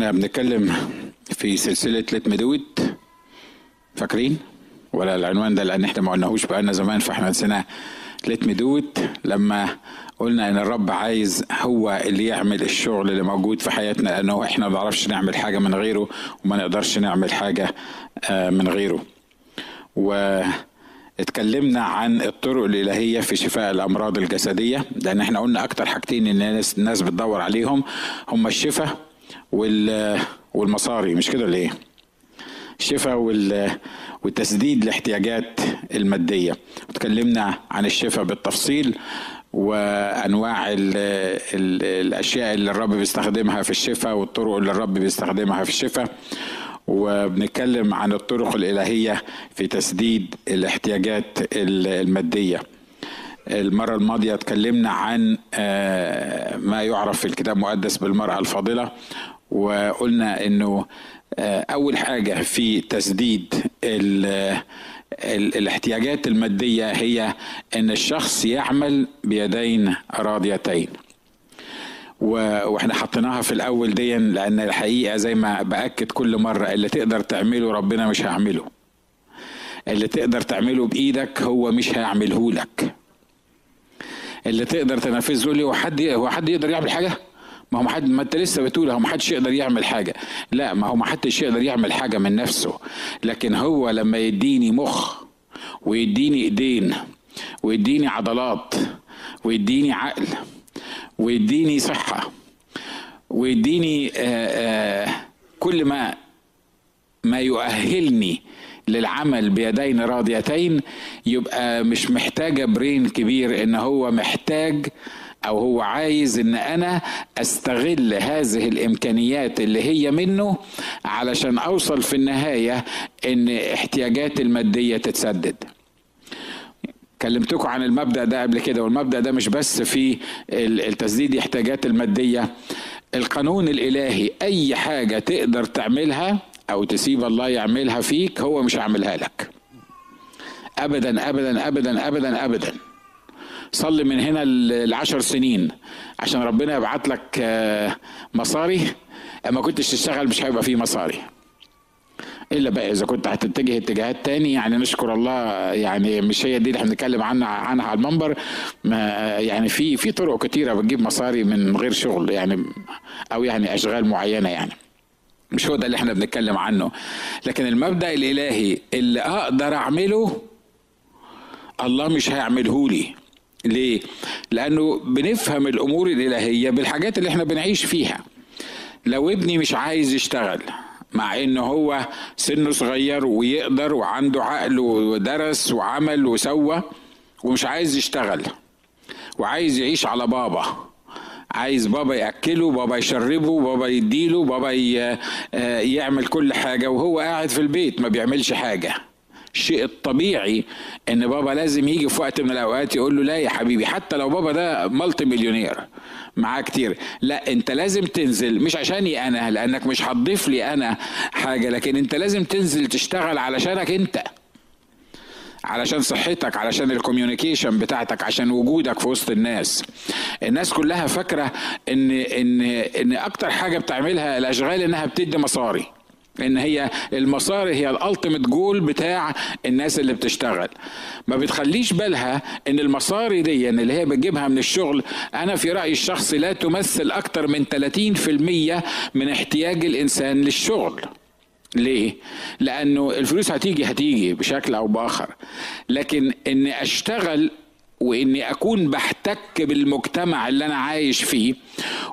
إحنا بنتكلم في سلسلة ليت مدوت فاكرين؟ ولا العنوان ده لأن إحنا ما قلناهوش بقالنا زمان فاحنا نسيناه. ليت مدوت لما قلنا إن الرب عايز هو اللي يعمل الشغل اللي موجود في حياتنا لأنه إحنا ما بنعرفش نعمل حاجة من غيره وما نقدرش نعمل حاجة من غيره. و اتكلمنا عن الطرق الإلهية في شفاء الأمراض الجسدية لأن إحنا قلنا أكتر حاجتين الناس الناس بتدور عليهم هم الشفاء والمصاري مش كده ولا إيه؟ الشفاء وتسديد الاحتياجات المادية. وتكلمنا عن الشفاء بالتفصيل وأنواع ال ال الأشياء اللي الرب بيستخدمها في الشفاء والطرق اللي الرب بيستخدمها في الشفاء. وبنتكلم عن الطرق الإلهية في تسديد الاحتياجات المادية. المرة الماضية اتكلمنا عن ما يعرف في الكتاب المقدس بالمرأة الفاضلة وقلنا إنه أول حاجة في تسديد ال ال الاحتياجات المادية هي إن الشخص يعمل بيدين راضيتين. وإحنا حطيناها في الأول دي لأن الحقيقة زي ما بأكد كل مرة اللي تقدر تعمله ربنا مش هيعمله. اللي تقدر تعمله بإيدك هو مش هيعمله لك. اللي تقدر تنفذه لي هو حد هو حد يقدر يعمل حاجة؟ ما هو حد ما انت لسه بتقول هو ما حدش يقدر يعمل حاجة. لا ما هو ما حدش يقدر يعمل حاجة من نفسه. لكن هو لما يديني مخ ويديني ايدين ويديني عضلات ويديني عقل ويديني صحة ويديني آآ آآ كل ما ما يؤهلني للعمل بيدين راضيتين يبقى مش محتاجة برين كبير إن هو محتاج أو هو عايز إن أنا أستغل هذه الإمكانيات اللي هي منه علشان أوصل في النهاية إن احتياجاتي المادية تتسدد. كلمتكم عن المبدأ ده قبل كده والمبدأ ده مش بس في التسديد احتياجات المادية. القانون الإلهي أي حاجة تقدر تعملها أو تسيب الله يعملها فيك هو مش هيعملها لك. ابدا ابدا ابدا ابدا ابدا. صلي من هنا العشر سنين عشان ربنا يبعت لك مصاري. اما كنتش تشتغل مش هيبقى فيه مصاري. إلا بقى إذا كنت هتتجه اتجاهات تاني يعني نشكر الله يعني مش هي دي اللي إحنا بنتكلم عنها عنها على المنبر. ما يعني في في طرق كتيرة بتجيب مصاري من غير شغل يعني أو يعني أشغال معينة يعني. مش هو ده اللي إحنا بنتكلم عنه. لكن المبدأ الإلهي اللي أقدر أعمله الله مش هيعمله لي. ليه؟ لأنه بنفهم الأمور الإلهية بالحاجات اللي إحنا بنعيش فيها. لو ابني مش عايز يشتغل مع إن هو سنه صغير ويقدر وعنده عقل ودرس وعمل وسوى ومش عايز يشتغل وعايز يعيش على بابا عايز بابا ياكله بابا يشربه بابا يديله بابا يعمل كل حاجة وهو قاعد في البيت ما بيعملش حاجة. الشيء الطبيعي إن بابا لازم يجي في وقت من الأوقات يقول له لا يا حبيبي حتى لو بابا ده مالتي مليونير معاه كتير. لا أنت لازم تنزل مش عشاني أنا لأنك مش هتضيف لي أنا حاجة لكن أنت لازم تنزل تشتغل علشانك أنت. علشان صحتك علشان ال communication بتاعتك عشان وجودك في وسط الناس. الناس كلها فاكرة إن إن إن أكتر حاجة بتعملها الأشغال إنها بتدي مصاري. إن هي المصاري هي ال ultimate goal بتاع الناس اللي بتشتغل. ما بتخليش بالها إن المصاري دي اللي هي بتجيبها من الشغل أنا في رأيي الشخصي لا تمثل أكتر من 30% من احتياج الإنسان للشغل. ليه؟ لأنه الفلوس هتيجي هتيجي بشكل أو بآخر لكن إني أشتغل وإني أكون بحتك بالمجتمع اللي أنا عايش فيه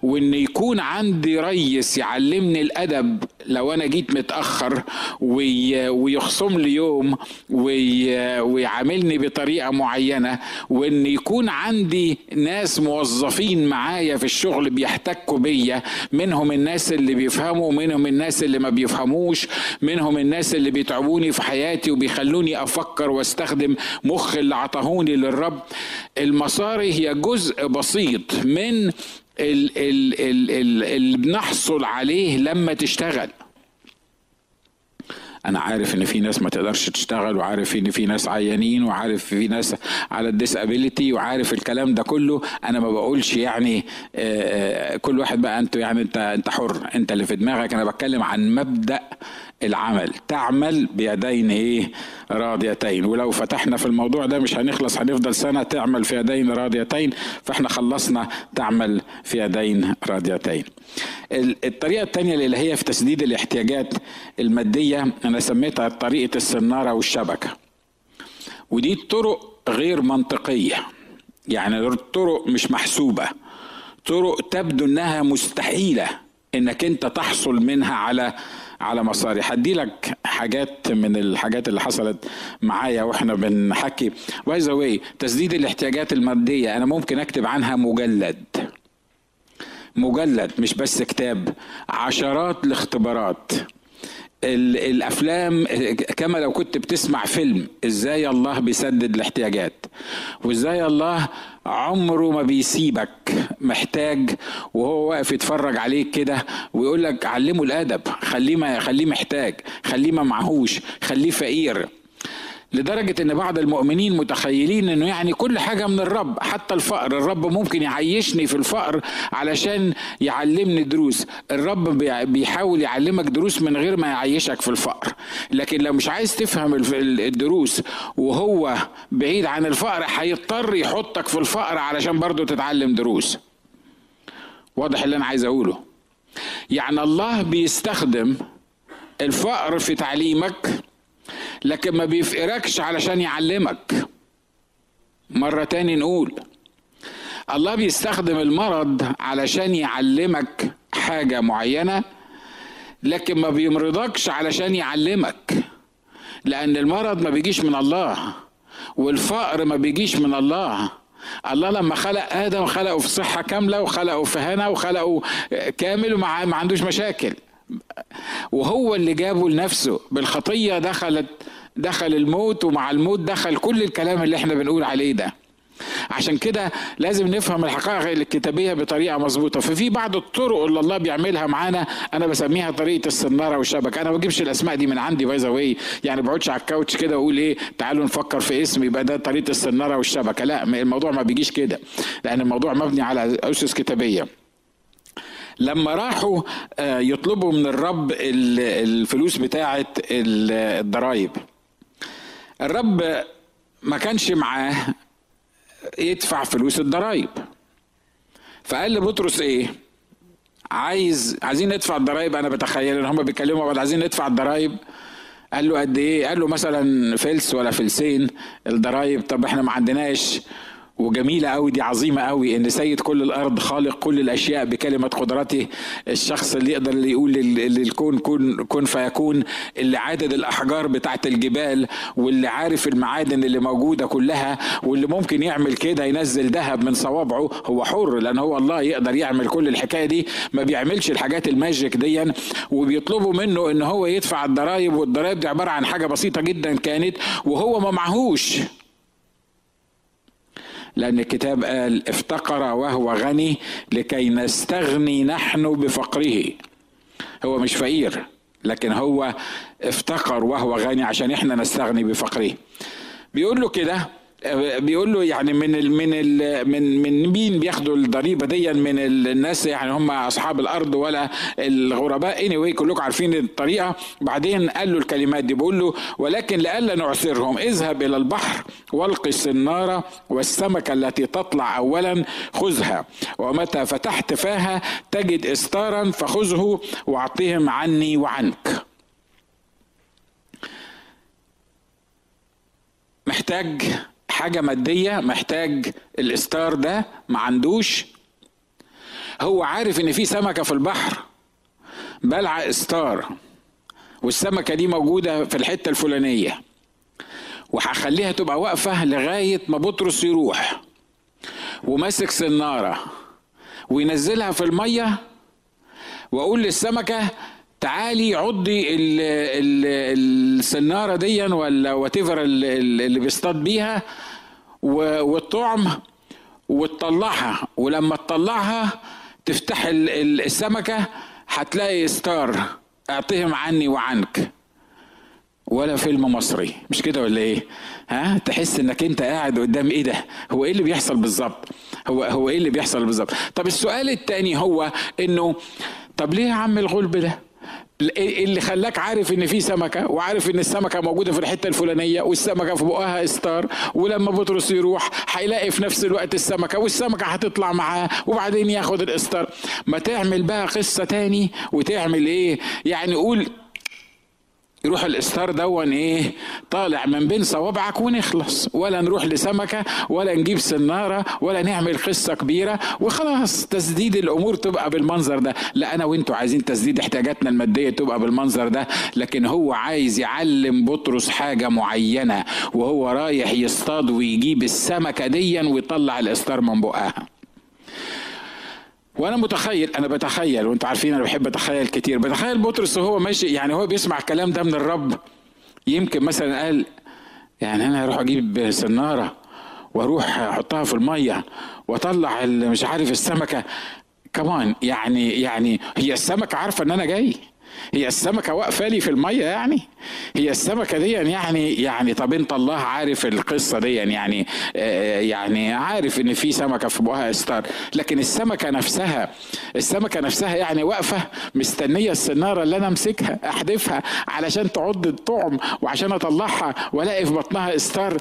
وإن يكون عندي ريس يعلمني الأدب لو أنا جيت متأخر وي ويخصم لي يوم وي ويعاملني بطريقة معينة وإن يكون عندي ناس موظفين معايا في الشغل بيحتكوا بيا منهم الناس اللي بيفهموا ومنهم الناس اللي ما بيفهموش منهم الناس اللي بيتعبوني في حياتي وبيخلوني أفكر وأستخدم مخ اللي عطاهوني للرب المصاري هي جزء بسيط من اللي بنحصل عليه لما تشتغل. أنا عارف إن في ناس ما تقدرش تشتغل وعارف إن في ناس عيانين وعارف في ناس على الديسابيليتي وعارف الكلام ده كله. أنا ما بقولش يعني آه، آه، كل واحد بقى انت يعني أنت أنت حر أنت اللي في دماغك. أنا بتكلم عن مبدأ العمل تعمل بيدين إيه؟ راضيتين. ولو فتحنا في الموضوع ده مش هنخلص هنفضل سنة تعمل في يدين راضيتين فإحنا خلصنا تعمل في يدين راضيتين. الطريقة الثانية الالهيه في تسديد الاحتياجات المادية أنا سميتها طريقة السنارة والشبكة. ودي طرق غير منطقية. يعني طرق مش محسوبة. طرق تبدو إنها مستحيلة إنك أنت تحصل منها على على مصاري. هدي لك حاجات من الحاجات اللي حصلت معايا وإحنا بنحكي. باي ذا تسديد الاحتياجات المادية أنا ممكن أكتب عنها مجلد. مجلد مش بس كتاب. عشرات الاختبارات. الأفلام كما لو كنت بتسمع فيلم إزاي الله بيسدد الاحتياجات؟ وإزاي الله عمره ما بيسيبك محتاج وهو واقف يتفرج عليك كده ويقول لك علمه الأدب خليه خليه محتاج خليه ما معهوش خليه فقير. لدرجة إن بعض المؤمنين متخيلين إنه يعني كل حاجة من الرب حتى الفقر. الرب ممكن يعيشني في الفقر علشان يعلمني دروس. الرب بيحاول يعلمك دروس من غير ما يعيشك في الفقر. لكن لو مش عايز تفهم الدروس وهو بعيد عن الفقر هيضطر يحطك في الفقر علشان برضه تتعلم دروس. واضح اللي أنا عايز أقوله؟ يعني الله بيستخدم الفقر في تعليمك لكن ما بيفقركش علشان يعلمك. مرة تاني نقول الله بيستخدم المرض علشان يعلمك حاجة معينة لكن ما بيمرضكش علشان يعلمك. لأن المرض ما بيجيش من الله والفقر ما بيجيش من الله. الله لما خلق آدم خلقه في صحة كاملة وخلقه في هنا وخلقه كامل وما عندوش مشاكل. وهو اللي جابه لنفسه. بالخطية دخلت دخل الموت ومع الموت دخل كل الكلام اللي إحنا بنقول عليه ده. عشان كده لازم نفهم الحقائق الكتابية بطريقة مظبوطة. ففي بعض الطرق اللي الله بيعملها معانا أنا بسميها طريقة السناره والشبكة. أنا ما بجيبش الأسماء دي من عندي by the يعني بقعدش على ال couch كده وأقول إيه تعالوا نفكر في اسم يبقى ده طريقة السناره والشبكة. لا الموضوع ما بيجيش كده لأن الموضوع مبني على أسس كتابية. لما راحوا آه، يطلبوا من الرب الفلوس بتاعة الضرايب. الرب ما كانش معاه يدفع فلوس الضرايب. فقال لبطرس إيه؟ عايز عايزين ندفع الضرايب. أنا بتخيل إن هم بيتكلموا بعض عايزين ندفع الضرايب. قال له قد إيه؟ قال له مثلا فلس ولا فلسين الضرايب. طب إحنا ما عندناش وجميلة أوي دي عظيمة أوي. إن سيد كل الأرض خالق كل الأشياء بكلمة قدرته. الشخص اللي يقدر اللي يقول للكون كن كن فيكون اللي عدد الأحجار بتاعت الجبال واللي عارف المعادن اللي موجودة كلها واللي ممكن يعمل كده ينزل ذهب من صوابعه هو حر لأن هو الله يقدر يعمل كل الحكاية دي. ما بيعملش الحاجات الماجيك دي وبيطلبوا منه إن هو يدفع الضرايب والضرايب دي عبارة عن حاجة بسيطة جدا كانت وهو ما معهوش. لأن الكتاب قال افتقر وهو غني لكي نستغني نحن بفقره. هو مش فقير لكن هو افتقر وهو غني عشان إحنا نستغني بفقره. بيقول له كده بيقول له يعني من ال من ال من من مين بياخدوا الضريبة دي من الناس يعني هم أصحاب الأرض ولا الغرباء؟ اني anyway كلكم عارفين الطريقة. بعدين قال له الكلمات دي. بيقول له ولكن لئلا نعسرهم اذهب إلى البحر والقي السناره والسمكة التي تطلع اولا خذها. ومتى فتحت فاها تجد استارا فخذه وأعطهم عني وعنك. محتاج حاجة مادية محتاج الإستار ده ما عندوش. هو عارف إن في سمكة في البحر بلع إستار والسمكة دي موجودة في الحتة الفلانية وهخليها تبقى واقفة لغاية ما بطرس يروح وماسك سنارة وينزلها في المية وأقول للسمكة تعالي عضي السناره دي ولا وات اللي بيصطاد بيها والطعم وتطلعها ولما تطلعها تفتح السمكة هتلاقي ستار اعطيهم عني وعنك. ولا فيلم مصري. مش كده ولا إيه؟ ها؟ تحس إنك أنت قاعد قدام إيه ده؟ هو إيه اللي بيحصل بالظبط؟ هو هو إيه اللي بيحصل بالظبط؟ طب السؤال التاني هو إنه طب ليه يا عم الغلب ده؟ اللي خلاك عارف إن في سمكة وعارف إن السمكة موجودة في الحتة الفلانية والسمكة في بقها استار ولما بطرس يروح هيلاقي في نفس الوقت السمكة والسمكة هتطلع معاه وبعدين ياخد الاستار ما تعمل بقى قصة تاني وتعمل إيه؟ يعني قول يروح الاستار دون إيه؟ طالع من بين صوابعك ونخلص. ولا نروح لسمكة ولا نجيب سنارة ولا نعمل قصة كبيرة وخلاص تسديد الأمور تبقى بالمنظر ده. لا أنا وأنتوا عايزين تسديد احتياجاتنا المادية تبقى بالمنظر ده. لكن هو عايز يعلم بطرس حاجة معينة وهو رايح يصطاد ويجيب السمكة ديا ويطلع الإستار من بقها. وأنا متخيل أنا بتخيل وانتوا عارفين أنا بحب اتخيل كتير. بتخيل بطرس وهو ماشي يعني هو بيسمع الكلام ده من الرب. يمكن مثلا قال يعني أنا هروح أجيب سنارة وأروح احطها في المية واطلع مش عارف السمكة. كمان يعني يعني هي السمكة عارفة ان أنا جاي. هي السمكة واقفة لي في المية يعني؟ هي السمكة دي يعني يعني طب انت الله عارف القصة دي يعني آه، يعني عارف ان في سمكة في بقها استار. لكن السمكة نفسها السمكة نفسها يعني واقفة مستنية السنارة اللي أنا أمسكها احدفها علشان تعض الطعم وعشان أطلعها وألاقي في بطنها استار.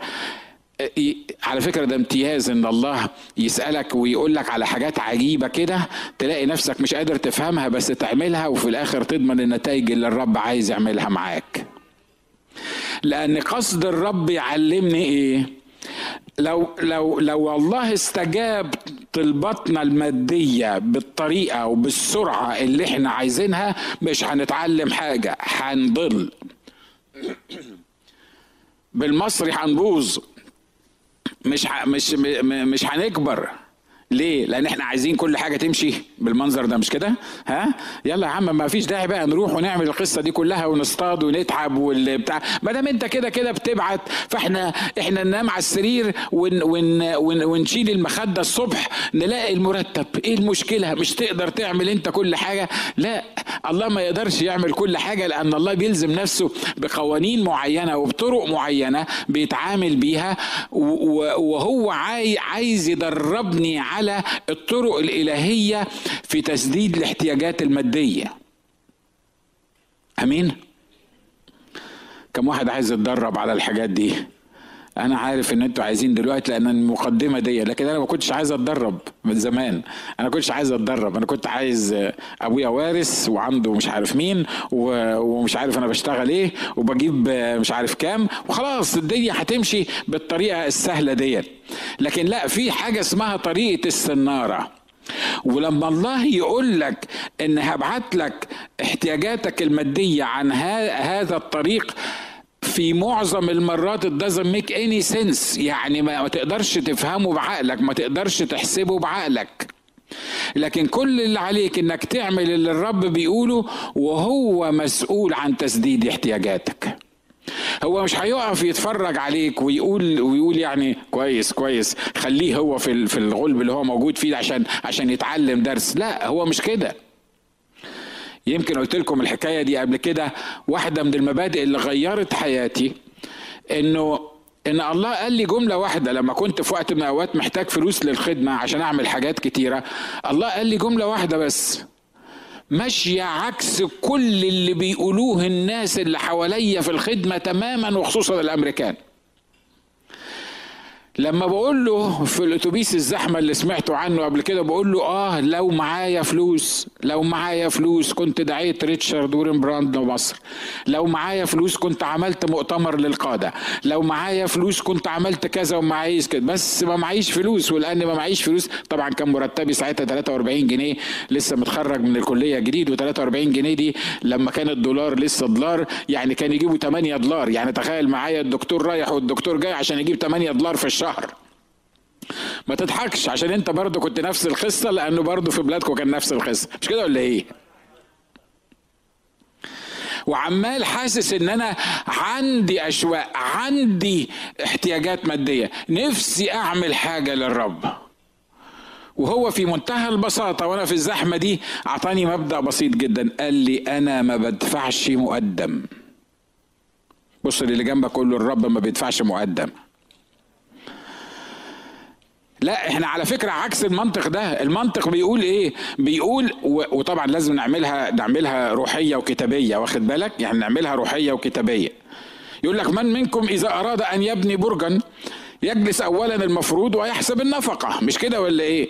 على فكرة ده امتياز إن الله يسألك ويقول لك على حاجات عجيبة كده تلاقي نفسك مش قادر تفهمها بس تعملها وفي الآخر تضمن النتائج اللي الرب عايز يعملها معاك. لأن قصد الرب يعلمني إيه؟ لو لو لو الله استجاب طلباتنا المادية بالطريقة وبالسرعة اللي إحنا عايزينها مش هنتعلم حاجة هنضل. بالمصري هنبوظ. مش. مش. مش هنكبر ليه؟ لأن إحنا عايزين كل حاجة تمشي بالمنظر ده مش كده؟ ها؟ يلا يا عم ما فيش داعي بقى نروح ونعمل القصة دي كلها ونصطاد ونتعب والبتاع، ما دام أنت كده كده بتبعت فإحنا إحنا ننام على السرير ون ون ون ونشيل المخدة الصبح نلاقي المرتب، إيه المشكلة؟ مش تقدر تعمل أنت كل حاجة؟ لا الله ما يقدرش يعمل كل حاجة لأن الله بيلزم نفسه بقوانين معينة وبطرق معينة بيتعامل بيها وهو عايز يدربني على الطرق الإلهية في تسديد الاحتياجات المادية. أمين؟ كم واحد عايز يتدرب على الحاجات دي؟ أنا عارف إن أنتوا عايزين دلوقتي لأن المقدمة دي لكن أنا ما كنتش عايز أتدرب من زمان. أنا كنتش عايز أتدرب. أنا كنت عايز أبويا وارث وعنده مش عارف مين ومش عارف أنا بشتغل إيه وبجيب مش عارف كام وخلاص الدنيا هتمشي بالطريقة السهلة دي لكن لا في حاجة اسمها طريقة السنارة. ولما الله يقول لك إن هبعت لك احتياجاتك المادية عن هذا الطريق في معظم المرات it doesn't make any sense. يعني ما تقدرش تفهمه بعقلك ما تقدرش تحسبه بعقلك. لكن كل اللي عليك إنك تعمل اللي الرب بيقوله وهو مسؤول عن تسديد احتياجاتك. هو مش هيقف يتفرج عليك ويقول ويقول يعني كويس كويس خليه هو في في الغلب اللي هو موجود فيه عشان عشان يتعلم درس. لا هو مش كده. يمكن قلت لكم الحكاية دي قبل كده واحدة من المبادئ اللي غيرت حياتي إنه إن الله قال لي جملة واحدة لما كنت في وقت من الأوقات محتاج فلوس للخدمة عشان أعمل حاجات كتيرة الله قال لي جملة واحدة بس ماشيه عكس كل اللي بيقولوه الناس اللي حواليا في الخدمة تماما وخصوصا الأمريكان. لما بقول له في الأتوبيس الزحمة اللي سمعته عنه قبل كده بقول له آه لو معايا فلوس لو معايا فلوس كنت دعيت ريتشارد ورمبراند مصر. لو معايا فلوس كنت عملت مؤتمر للقادة. لو معايا فلوس كنت عملت كذا ومعايش كده. بس ما معيش فلوس ولأن ما معيش فلوس طبعا كان مرتبي ساعتها 43 جنيه لسه متخرج من الكلية جديد و43 جنيه دي لما كان الدولار لسه دولار يعني كان يجيبوا 8 دولار. يعني تخيل معايا الدكتور رايح والدكتور جاي عشان يجيب 8 دولار في الشهر. الشهر ما تضحكش عشان انت برضه كنت نفس القصة لأنه برضه في بلادكم كان نفس القصة. مش كده ولا إيه؟ وعمال حاسس إن أنا عندي أشواق عندي احتياجات مادية. نفسي أعمل حاجة للرب. وهو في منتهى البساطة وأنا في الزحمة دي أعطاني مبدأ بسيط جدا. قال لي أنا ما بدفعش مقدم. بص اللي جنبك قول له الرب ما بيدفعش مقدم. لا إحنا على فكرة عكس المنطق ده. المنطق بيقول إيه؟ بيقول وطبعا لازم نعملها نعملها روحية وكتابية واخد بالك؟ يعني نعملها روحية وكتابية. يقول لك من منكم إذا أراد أن يبني برجا يجلس اولا المفروض ويحسب النفقة. مش كده ولا إيه؟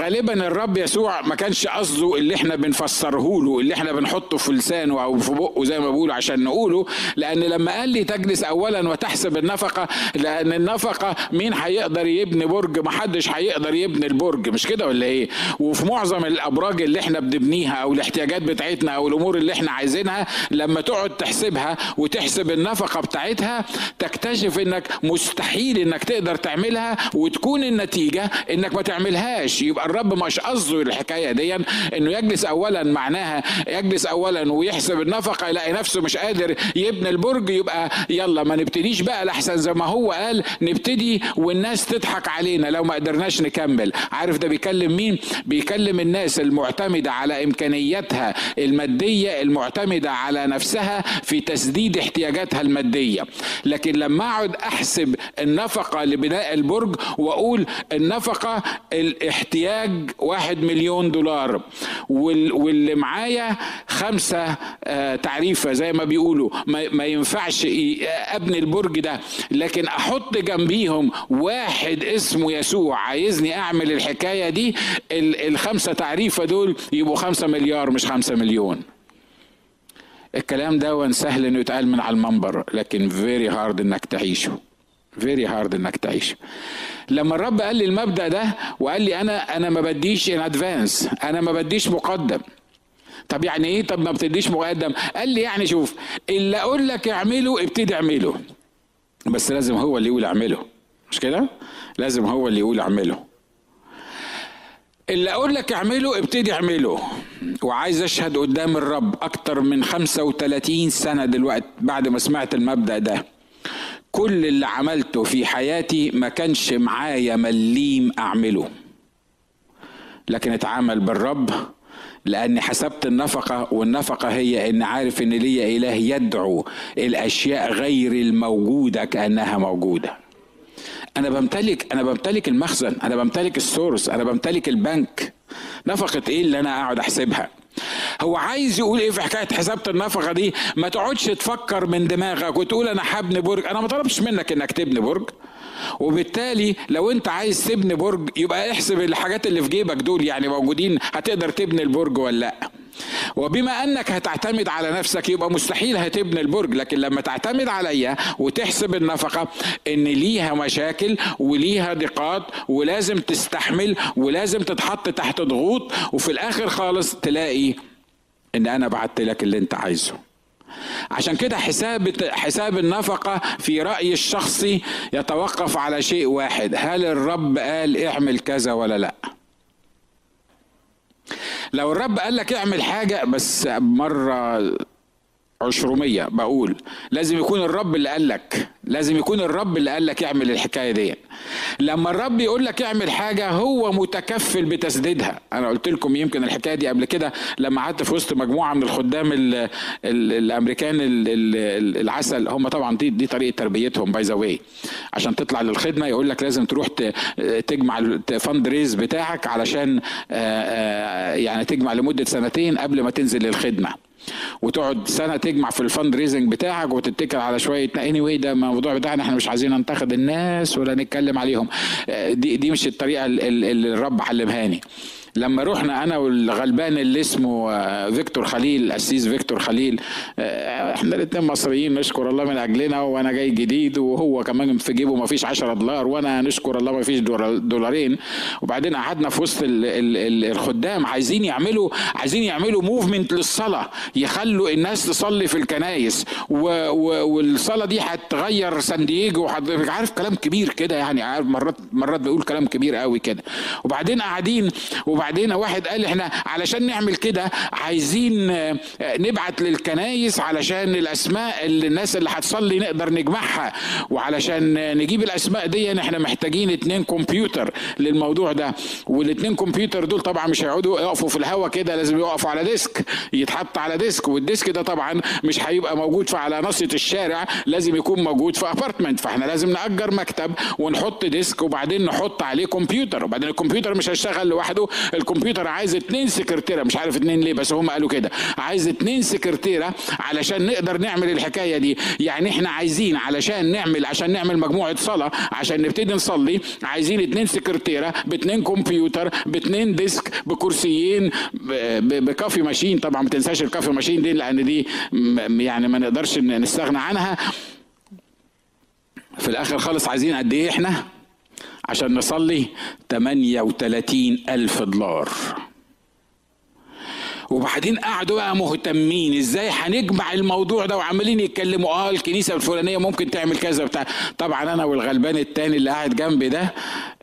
غالبا الرب يسوع ما كانش قصده اللي إحنا بنفسره له اللي إحنا بنحطه في لسانه أو في بقه زي ما بيقولوا عشان نقوله لأن لما قال لي تجلس اولا وتحسب النفقة لأن النفقة مين هيقدر يبني برج؟ ما حدش هيقدر يبني البرج مش كده ولا إيه؟ وفي معظم الأبراج اللي إحنا بنبنيها أو الاحتياجات بتاعتنا أو الأمور اللي إحنا عايزينها لما تقعد تحسبها وتحسب النفقة بتاعتها تكتشف إنك مستحيل إنك تقدر تعملها وتكون النتيجة إنك ما تعملهاش. ماشي يبقى الرب مش قصده الحكاية دي إنه يجلس اولا معناها يجلس اولا ويحسب النفقة يلاقي نفسه مش قادر يبني البرج يبقى يلا ما نبتديش بقى لحسن زي ما هو قال نبتدي والناس تضحك علينا لو ما قدرناش نكمل. عارف ده بيكلم مين؟ بيكلم الناس المعتمدة على إمكانياتها المادية المعتمدة على نفسها في تسديد احتياجاتها المادية. لكن لما أقعد أحسب النفقة لبناء البرج وأقول النفقة احتياج واحد مليون دولار. واللي معايا خمسة آه، تعريفة زي ما بيقولوا. ما ينفعش أبني البرج ده. لكن أحط جنبيهم واحد اسمه يسوع. عايزني أعمل الحكاية دي؟ الخمسة تعريفة دول يبقوا خمسة مليار مش خمسة مليون. الكلام ده سهل إنه يتقال من على المنبر لكن very hard إنك تعيشه. very hard إنك تعيشه لما الرب قال لي المبدأ ده وقال لي أنا أنا ما بديش in advance أنا ما بديش مقدم. طب يعني إيه؟ طب ما بتديش مقدم. قال لي يعني شوف اللي أقول لك اعمله ابتدي اعمله. بس لازم هو اللي يقول اعمله. مش كده؟ لازم هو اللي يقول اعمله. اللي أقول لك اعمله ابتدي اعمله. وعايز أشهد قدام الرب أكتر من 35 سنة دلوقتي بعد ما سمعت المبدأ ده. كل اللي عملته في حياتي ما كانش معايا مليم أعمله. لكن اتعامل بالرب لأني حسبت النفقة والنفقة هي ان عارف إن ليا إله يدعو الأشياء غير الموجودة كأنها موجودة. أنا بمتلك أنا بمتلك المخزن أنا بمتلك السورس أنا بمتلك البنك. نفقة إيه اللي أنا أقعد أحسبها؟ هو عايز يقول إيه في حكاية حسابة النفقة دي؟ ما تقعدش تفكر من دماغك وتقول أنا هبني برج. أنا ما طلبش منك إنك تبني برج. وبالتالي لو أنت عايز تبني برج يبقى احسب الحاجات اللي في جيبك دول يعني موجودين هتقدر تبني البرج ولا لأ. وبما أنك هتعتمد على نفسك يبقى مستحيل هتبني البرج. لكن لما تعتمد عليا وتحسب النفقة إن ليها مشاكل وليها ضيقات ولازم تستحمل ولازم تتحط تحت ضغوط وفي الآخر خالص تلاقي إن أنا بعت لك اللي أنت عايزه. عشان كده حساب حساب النفقة في رأيي الشخصي يتوقف على شيء واحد. هل الرب قال اعمل كذا ولا لأ؟ لو الرب قال لك اعمل حاجة بس مرة عشرمية بقول لازم يكون الرب اللي قال لك لازم يكون الرب اللي قال لك اعمل الحكاية دي. لما الرب يقول لك اعمل حاجة هو متكفل بتسديدها. أنا قلت لكم يمكن الحكاية دي قبل كده لما قعدت في وسط مجموعة من الخدام ال ال الأمريكان ال ال العسل. هم طبعا دي دي طريقة تربيتهم by the way عشان تطلع للخدمة يقول لك لازم تروح تجمع ال fund raise بتاعك علشان يعني تجمع لمدة سنتين قبل ما تنزل للخدمة. وتقعد سنة تجمع في ال fund raising بتاعك وتتكل على شوية. anyway anyway ده الموضوع بتاعنا إحنا مش عايزين ننتقد الناس ولا نتكلم عليهم. دي دي مش الطريقة اللي الرب علمهاني لما رحنا أنا والغلبان اللي اسمه آه، فيكتور خليل القسيس فيكتور خليل آه، إحنا الاثنين مصريين نشكر الله من أجلنا وأنا جاي جديد وهو كمان في جيبه ما فيش 10 دولار وأنا نشكر الله ما فيش دولارين. وبعدين قعدنا في وسط ال ال ال الخدام عايزين يعملوا عايزين يعملوا movement للصلاة يخلوا الناس تصلي في الكنايس. والصلاة دي هتغير سان دييجو عارف كلام كبير كده يعني مرات مرات بيقول كلام كبير قوي كده. وبعدين قاعدين وبعدين واحد قال إحنا علشان نعمل كده عايزين آه، نبعت للكنايس علشان الأسماء اللي الناس اللي هتصلي نقدر نجمعها وعلشان نجيب الأسماء دي إحنا محتاجين اتنين كمبيوتر للموضوع ده. والاتنين كمبيوتر دول طبعا مش هيقعدوا يقفوا في الهوا كده لازم يقفوا على desk يتحط على desk. وال desk ده طبعا مش هيبقى موجود في على نصية الشارع لازم يكون موجود في apartment فاحنا لازم نأجر مكتب ونحط desk وبعدين نحط عليه كمبيوتر. وبعدين الكمبيوتر مش هيشتغل لوحده الكمبيوتر عايز اتنين سكرتيرة. مش عارف اتنين ليه بس هم قالوا كده. عايز اتنين سكرتيرة علشان نقدر نعمل الحكاية دي. يعني إحنا عايزين علشان نعمل عشان نعمل مجموعة صلاة عشان نبتدي نصلي عايزين اتنين سكرتيرة باتنين كمبيوتر باتنين desk بكرسيين ب coffee machine. طبعا ما تنساش ال coffee machine دي لأن دي يعني ما نقدرش نستغنى عنها. في الآخر خالص عايزين قد إيه إحنا؟ عشان نصلي 38 ألف دولار. وبعدين قعدوا بقى مهتمين إزاي هنجمع الموضوع ده وعمالين يتكلموا آه الكنيسة الفلانية ممكن تعمل كذا بتاع طبعا أنا والغلبان التاني اللي قاعد جنبي ده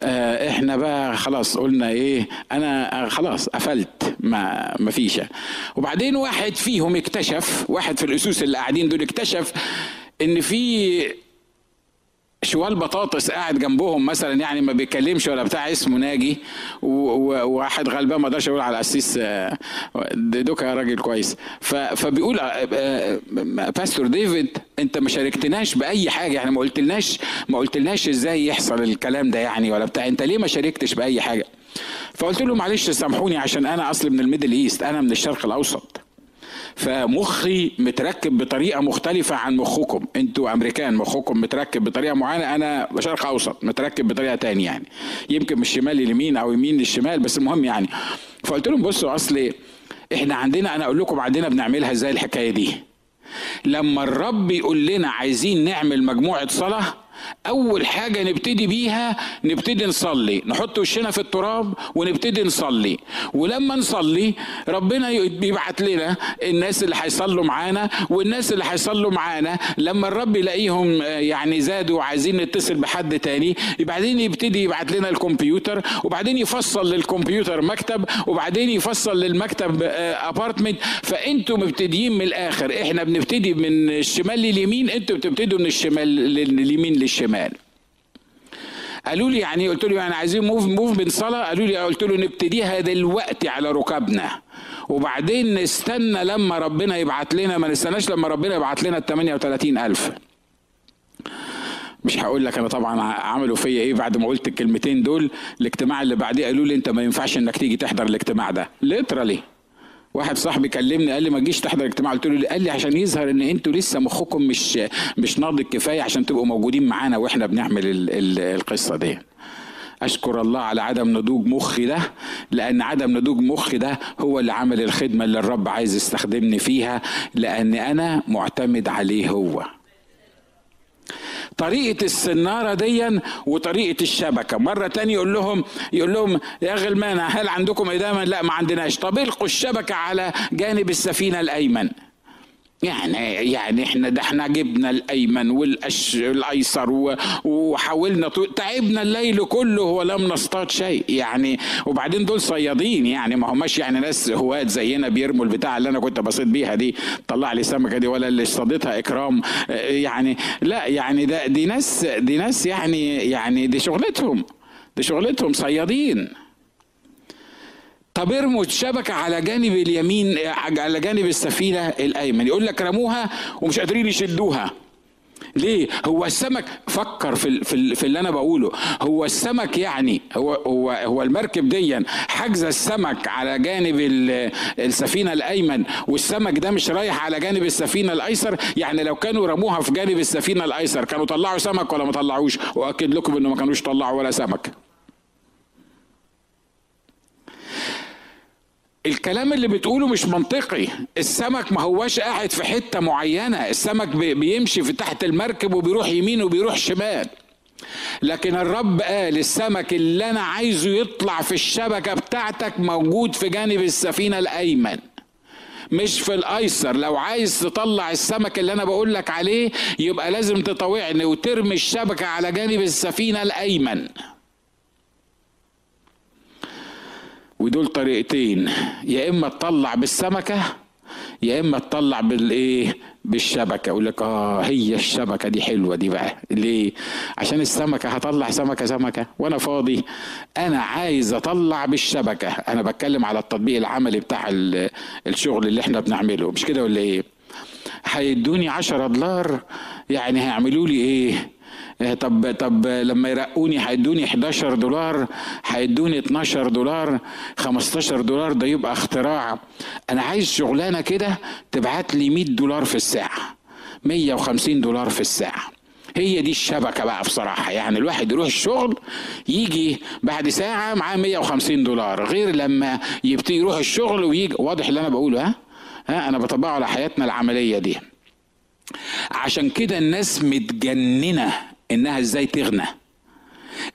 آه إحنا بقى خلاص قلنا إيه أنا خلاص قفلت ما ما فيش. وبعدين واحد فيهم اكتشف واحد في الأسوس اللي قاعدين دول اكتشف إن في شوال بطاطس قاعد جنبهم مثلا يعني ما بيتكلمش ولا بتاع اسمه ناجي وواحد غلبان ما أقدرش أقول على أسيس آه، دوكا راجل كويس. فبيقول آه، آه، pastor ديفيد أنت ما شاركتناش بأي حاجة يعني ما قلتلناش ما قلتلناش إزاي يحصل الكلام ده يعني ولا بتاع أنت ليه ما شاركتش بأي حاجة؟ فقلت له معلش سامحوني عشان أنا أصلي من ال Middle East أنا من الشرق الأوسط. فمخي متركب بطريقة مختلفة عن مخكم. أنتوا أمريكان مخكم متركب بطريقة معينة أنا شرق أوسط متركب بطريقة تانية يعني. يمكن من الشمال لليمين أو يمين للشمال بس المهم يعني. فقلت لهم بصوا أصل إحنا عندنا أنا أقول لكم عندنا بنعملها إزاي الحكاية دي. لما الرب يقول لنا عايزين نعمل مجموعة صلاة أول حاجة نبتدي بيها نبتدي نصلي. نحط وشنا في التراب ونبتدي نصلي. ولما نصلي ربنا بيبعت لنا الناس اللي هيصلوا معانا والناس اللي هيصلوا معانا لما الرب يلاقيهم يعني زادوا وعايزين نتصل بحد تاني بعدين يبتدي يبعت لنا الكمبيوتر وبعدين يفصل للكمبيوتر مكتب وبعدين يفصل للمكتب ابارتمنت فأنتوا مبتديين من الآخر. إحنا بنبتدي من الشمال لليمين أنتوا بتبتدوا من الشمال لليمين. للشمال قالوا لي يعني قلت له يعني عايزين موف موف من صلاة؟ قالوا لي قلت له نبتديها دلوقتي على ركابنا وبعدين نستنى لما ربنا يبعت لنا ما نستناش لما ربنا يبعت لنا ال 38000 مش هقول لك أنا طبعا عملوا فيا إيه بعد ما قلت الكلمتين دول. الاجتماع اللي بعديه قالوا لي أنت ما ينفعش إنك تيجي تحضر الاجتماع ده. ليترالي واحد صاحبي كلمني قال لي ما تجيش تحضر اجتماع. قلت له قال لي عشان يظهر إن أنتوا لسه مخكم مش مش ناضج كفاية عشان تبقوا موجودين معانا وإحنا بنعمل ال ال القصة دي. أشكر الله على عدم نضوج مخي ده لأن عدم نضوج مخي ده هو اللي عمل الخدمة اللي الرب عايز يستخدمني فيها لأن أنا معتمد عليه هو. طريقة السنارة ديا وطريقة الشبكة. مرة تانية يقول لهم يقول لهم يا غلمان هل عندكم إدامة؟ لا ما عندناش. طب القوا الشبكة على جانب السفينة الأيمن. يعني يعني إحنا ده إحنا جبنا الأيمن والأش الايسر وحاولنا تعبنا الليل كله ولم نصطاد شيء. يعني وبعدين دول صيادين يعني. ما هماش يعني ناس هواة زينا بيرموا البتاع اللي أنا كنت بصيد بيها دي. طلع لي سمكة دي ولا اللي اصطادتها إكرام. يعني لا يعني ده دي ناس دي ناس يعني يعني دي شغلتهم. دي شغلتهم صيادين. طب ارموا الشبكة على جانب اليمين على جانب السفينة الأيمن. يقول لك رموها ومش قادرين يشدوها. ليه؟ هو السمك فكر في في, في اللي أنا بقوله. هو السمك يعني هو هو هو المركب دي حاجزه السمك على جانب السفينة الأيمن والسمك ده مش رايح على جانب السفينة الأيسر. يعني لو كانوا رموها في جانب السفينة الأيسر كانوا طلعوا سمك ولا ما طلعوش؟ واكد لكم إنه ما كانوش طلعوا ولا سمك. الكلام اللي بتقوله مش منطقي. السمك ما هواش قاعد في حتة معينة. السمك بيمشي في تحت المركب وبيروح يمين وبيروح شمال. لكن الرب قال السمك اللي أنا عايزه يطلع في الشبكة بتاعتك موجود في جانب السفينة الأيمن مش في الأيسر. لو عايز تطلع السمك اللي أنا بقول لك عليه يبقى لازم تطوعني وترمي الشبكة على جانب السفينة الأيمن. ودول طريقتين يا إما تطلع بالسمكة يا إما تطلع بالإيه؟ بالشبكة. يقول لك آه هي الشبكة دي حلوة دي بقى. ليه؟ عشان السمكة هطلع سمكة سمكة. وأنا فاضي. أنا عايز أطلع بالشبكة. أنا بتكلم على التطبيق العملي بتاع الشغل اللي إحنا بنعمله. مش كده ولا إيه؟ هيدوني عشرة دولار يعني هيعملوا لي إيه؟ طب طب لما يرقوني هيدوني 11 دولار هيدوني 12 دولار 15 دولار ده يبقى اختراع. أنا عايز شغلانة كده تبعت لي 100 دولار في الساعة 150 دولار في الساعة. هي دي الشبكة بقى بصراحة. يعني الواحد يروح الشغل يجي بعد ساعة معاه 150 دولار غير لما يبتدي يروح الشغل ويجي واضح اللي أنا بقوله ها؟ ها أنا بطبقه على حياتنا العملية دي. عشان كده الناس متجننة إنها إزاي تغنى؟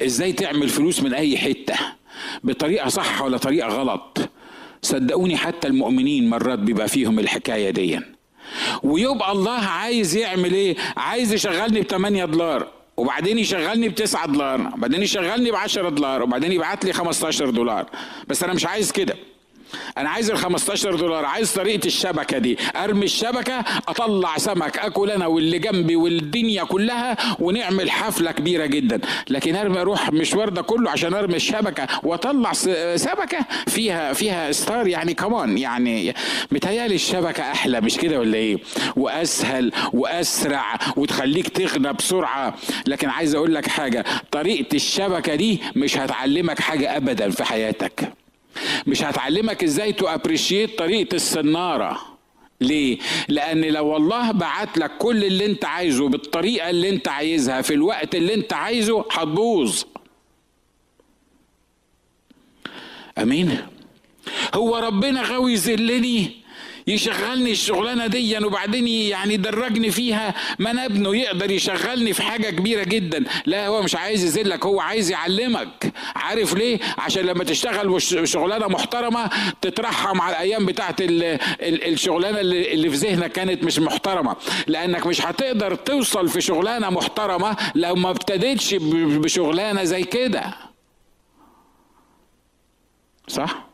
إزاي تعمل فلوس من أي حتة؟ بطريقة صح ولا طريقة غلط؟ صدقوني حتى المؤمنين مرات بيبقى فيهم الحكاية دي. ويبقى الله عايز يعمل إيه؟ عايز يشغلني ب 8 دولار وبعدين يشغلني ب 9 دولار وبعدين يشغلني ب 10 دولار وبعدين يبعت لي 15 دولار. بس أنا مش عايز كده. أنا عايز ال 15 دولار عايز طريقة الشبكة دي. ارمي الشبكة اطلع سمك اكل أنا واللي جنبي والدنيا كلها ونعمل حفلة كبيرة جدا. لكن ارمي أروح مشوار ده كله عشان ارمي الشبكة واطلع سمكة فيها فيها stater يعني كمان يعني متهيألي الشبكة أحلى مش كده ولا إيه؟ وأسهل وأسرع وتخليك تغنى بسرعة. لكن عايز أقول لك حاجة طريقة الشبكة دي مش هتعلمك حاجة ابدا في حياتك. مش هتعلمك إزاي to appreciate طريقة السنارة ليه؟ لأن لو الله بعت لك كل اللي أنت عايزه بالطريقة اللي أنت عايزها في الوقت اللي أنت عايزه هتبوظ. أمين؟ هو ربنا غاوي يذلني يشغلني الشغلانة دي وبعدين يعني يدرجني فيها ما أنا ابنه يقدر يشغلني في حاجة كبيرة جدا. لا هو مش عايز يذلك هو عايز يعلمك. عارف ليه؟ عشان لما تشتغل شغلانة محترمة تترحم على الأيام بتاعت الشغلانة اللي في ذهنك كانت مش محترمة. لأنك مش هتقدر توصل في شغلانة محترمة لو ما ابتديتش بشغلانة زي كده. صح؟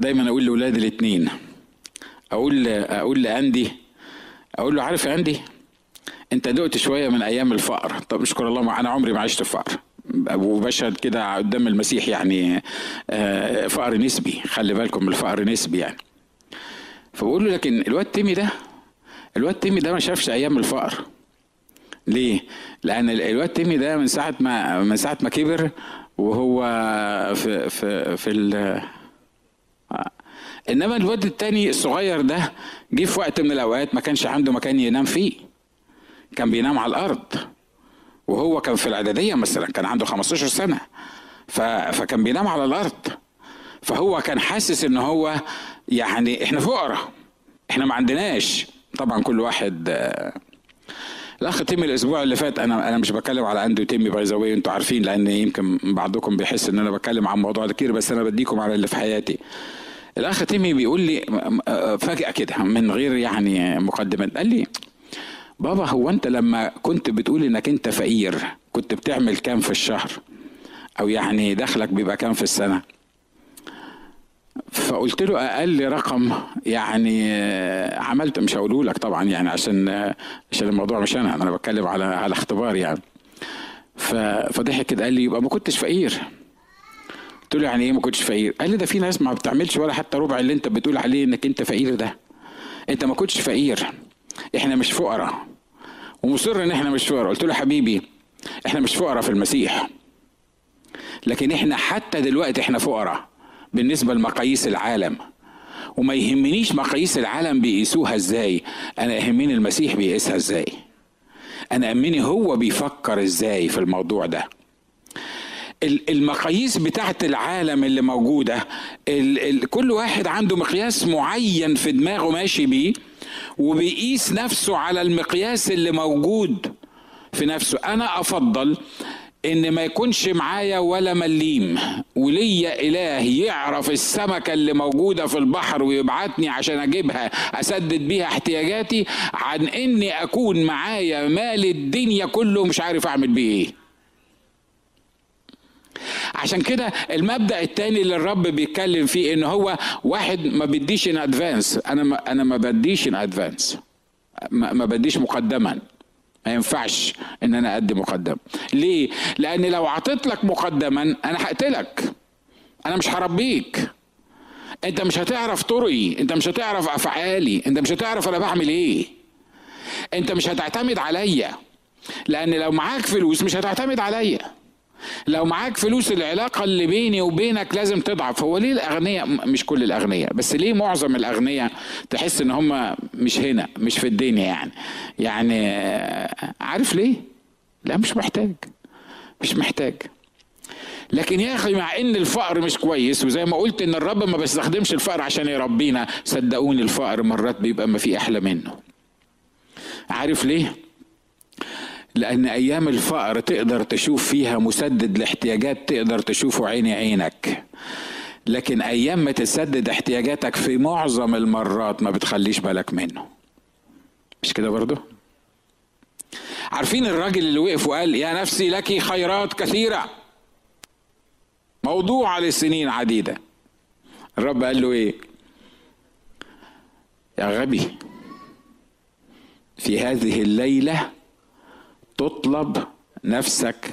دايما أقول لاولادي الاثنين أقول أقول لأندي أقول له عارف يا أندي أنت دقت شوية من أيام الفقر. طب اشكر الله أنا عمري ما عشت فقر. وبشهد كده قدام المسيح يعني آه، فقر نسبي. خلي بالكم الفقر نسبي يعني. فبقول له لكن الواد تيمي ده الواد تيمي ده ما شافش أيام الفقر. ليه؟ لأن الواد تيمي ده من ساعة ما من ساعة ما كبر وهو في في في إنما الواد التاني الصغير ده جه في وقت من الأوقات ما كانش عنده مكان ينام فيه. كان بينام على الأرض. وهو كان في الإعدادية مثلا كان عنده 15 سنة. ف... فكان بينام على الأرض. فهو كان حاسس إن هو يعني إحنا فقراء. إحنا ما عندناش. طبعا كل واحد الاخ تيمي الأسبوع اللي فات أنا أنا مش بتكلم على اندو تيمي by the أنتوا عارفين لأن يمكن بعضكم بيحس إن أنا بتكلم عن موضوع كتير بس أنا بديكم على اللي في حياتي. الأخ تيمي بيقول لي فجاه كده من غير يعني مقدمات قال لي بابا هو أنت لما كنت بتقول إنك أنت فقير كنت بتعمل كام في الشهر؟ أو يعني دخلك بيبقى كام في السنة؟ فقلت له أقل رقم يعني عملت. مش هقوله لك طبعا يعني عشان عشان الموضوع مش أنا أنا بتكلم على على اختبار يعني. فضحك كده. قال لي يبقى ما كنتش فقير. قلت له يعني إيه ما كنتش فقير؟ قال لي ده في ناس ما بتعملش ولا حتى ربع اللي أنت بتقول عليه إنك أنت فقير ده. أنت ما كنتش فقير. إحنا مش فقراء. ومصر إن إحنا مش فقراء. قلت له حبيبي إحنا مش فقراء في المسيح. لكن إحنا حتى دلوقتي إحنا فقراء بالنسبة لمقاييس العالم. وما يهمنيش مقاييس العالم بيقيسوها إزاي. أنا يهمني المسيح بيقيسها إزاي. أنا امني هو بيفكر إزاي في الموضوع ده. المقاييس بتاعت العالم اللي موجودة. كل واحد عنده مقياس معين في دماغه ماشي بيه وبيقيس نفسه على المقياس اللي موجود في نفسه. أنا أفضل إن ما يكونش معايا ولا مليم وليا إله يعرف السمكة اللي موجودة في البحر ويبعتني عشان أجيبها أسدد بيها احتياجاتي عن إني أكون معايا مال الدنيا كله مش عارف أعمل بيه إيه. عشان كده المبدأ الثاني اللي الرب بيتكلم فيه إن هو واحد ما بيديش in advance أنا ما أنا ما بديش in advance ما بديش مقدما. ما ينفعش إن أنا أدي مقدم. ليه؟ لأن لو عطيت لك مقدما أنا هقتلك. أنا مش هربيك. أنت مش هتعرف طرقي. أنت مش هتعرف أفعالي. أنت مش هتعرف أنا بعمل إيه. أنت مش هتعتمد عليا. لأن لو معاك فلوس مش هتعتمد عليا. لو معاك فلوس العلاقة اللي بيني وبينك لازم تضعف. هو ليه الأغنياء مش كل الأغنياء بس ليه معظم الأغنياء تحس إن هم مش هنا مش في الدنيا يعني؟ يعني عارف ليه؟ لا مش محتاج مش محتاج. لكن يا أخي مع إن الفقر مش كويس وزي ما قلت إن الرب ما بيستخدمش الفقر عشان يربينا صدقوني الفقر مرات بيبقى ما في أحلى منه. عارف ليه؟ لأن أيام الفقر تقدر تشوف فيها مسدد لاحتياجات تقدر تشوفه عيني عينك. لكن أيام ما تسدد احتياجاتك في معظم المرات ما بتخليش بالك منه. مش كده برضه؟ عارفين الراجل اللي وقف وقال يا نفسي لك خيرات كثيرة. موضوعة لسنين عديدة. الرب قال له إيه؟ يا غبي في هذه الليلة تطلب نفسك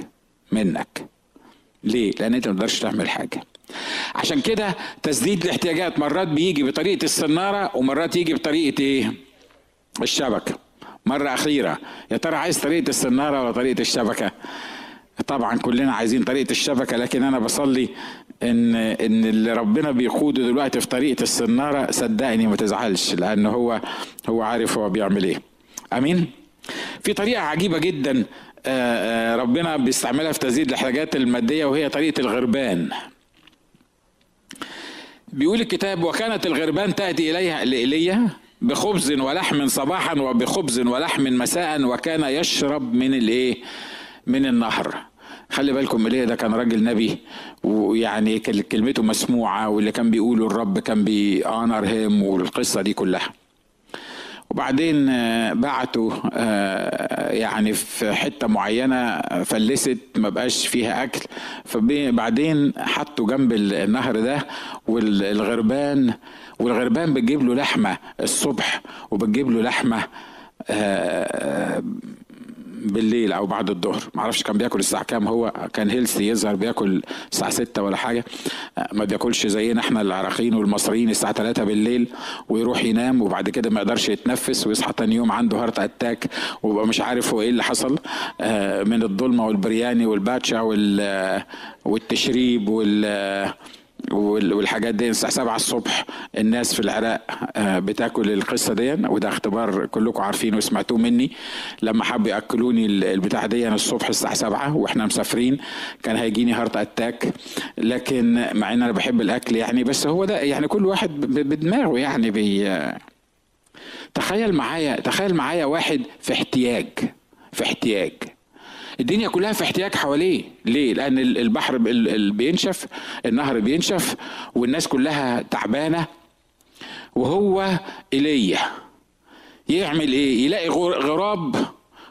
منك. ليه؟ لأن أنت ما تقدرش تعمل حاجة. عشان كده تسديد الاحتياجات مرات بيجي بطريقة السناره ومرات يجي بطريقة إيه؟ الشبكة. مرة أخيرة. يا ترى عايز طريقة السناره ولا طريقة الشبكة؟ طبعا كلنا عايزين طريقة الشبكة لكن أنا بصلي إن إن اللي ربنا بيقوده دلوقتي في طريقة السناره صدقني ما تزعلش لأن هو هو عارف هو بيعمل إيه. آمين؟ في طريقة عجيبة جدا آه، آه، ربنا بيستعملها في تزيد الحاجات المادية وهي طريقة الغربان. بيقول الكتاب وكانت الغربان تأتي إليها لإيليا بخبز ولحم صباحا وبخبز ولحم مساء وكان يشرب من الإيه؟ من النهر. خلي بالكم ايليا ده كان راجل نبي ويعني كلمته مسموعة واللي كان بيقوله الرب كان بيأنر هيم والقصة دي كلها. وبعدين آه، بعتوا آه، يعني في حتة معينة فلست ما بقاش فيها أكل. فبعدين حطوا جنب النهر ده والغربان والغربان بتجيب له لحمة الصبح وبتجيب له لحمة آه، بالليل أو بعد الظهر. ما أعرفش كان بياكل الساعة كام هو كان هيلثي يظهر بياكل الساعة 6 ولا حاجة. ما بياكلش زينا إحنا العراقيين والمصريين الساعة 3 بالليل ويروح ينام وبعد كده ما يقدرش يتنفس ويصحى تاني يوم عنده heart attack ويبقى مش عارف هو إيه اللي حصل. آه، من الظلمة والبرياني والباتشا والتشريب وال والحاجات دي الساعة 7 الصبح. الناس في العراق آه، بتاكل القصة دي وده اختبار كلكم عارفينه وسمعتوه مني. لما حبوا يأكلوني البتاع دي الصبح الساعة 7 وإحنا مسافرين. كان هيجيني heart attack لكن مع إن أنا بحب الأكل يعني بس هو ده يعني كل واحد بدماغه يعني بي تخيل معايا تخيل معايا واحد في احتياج في احتياج. الدنيا كلها في احتياج حواليه. ليه؟ لأن البحر بينشف النهر بينشف والناس كلها تعبانة. وهو ايليا يعمل إيه؟ يلاقي غراب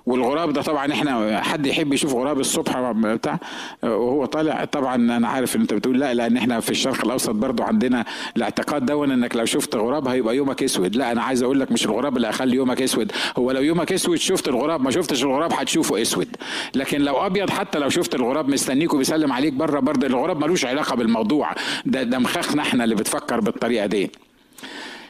والغراب ده طبعا إحنا حد يحب يشوف غراب الصبح بتاع وهو طالع. طبعا أنا عارف إن أنت بتقول لا لأن إحنا في الشرق الأوسط برضو عندنا الاعتقاد ده إنك لو شفت غراب هيبقى يومك أسود. لا أنا عايز أقول لك مش الغراب اللي هيخلي يومك أسود. هو لو يومك أسود شفت الغراب ما شفتش الغراب هتشوفه أسود. لكن لو أبيض حتى لو شفت الغراب مستنيك وبيسلم عليك بره برضه الغراب ملوش علاقة بالموضوع. ده ده مخخنا إحنا اللي بتفكر بالطريقة دي.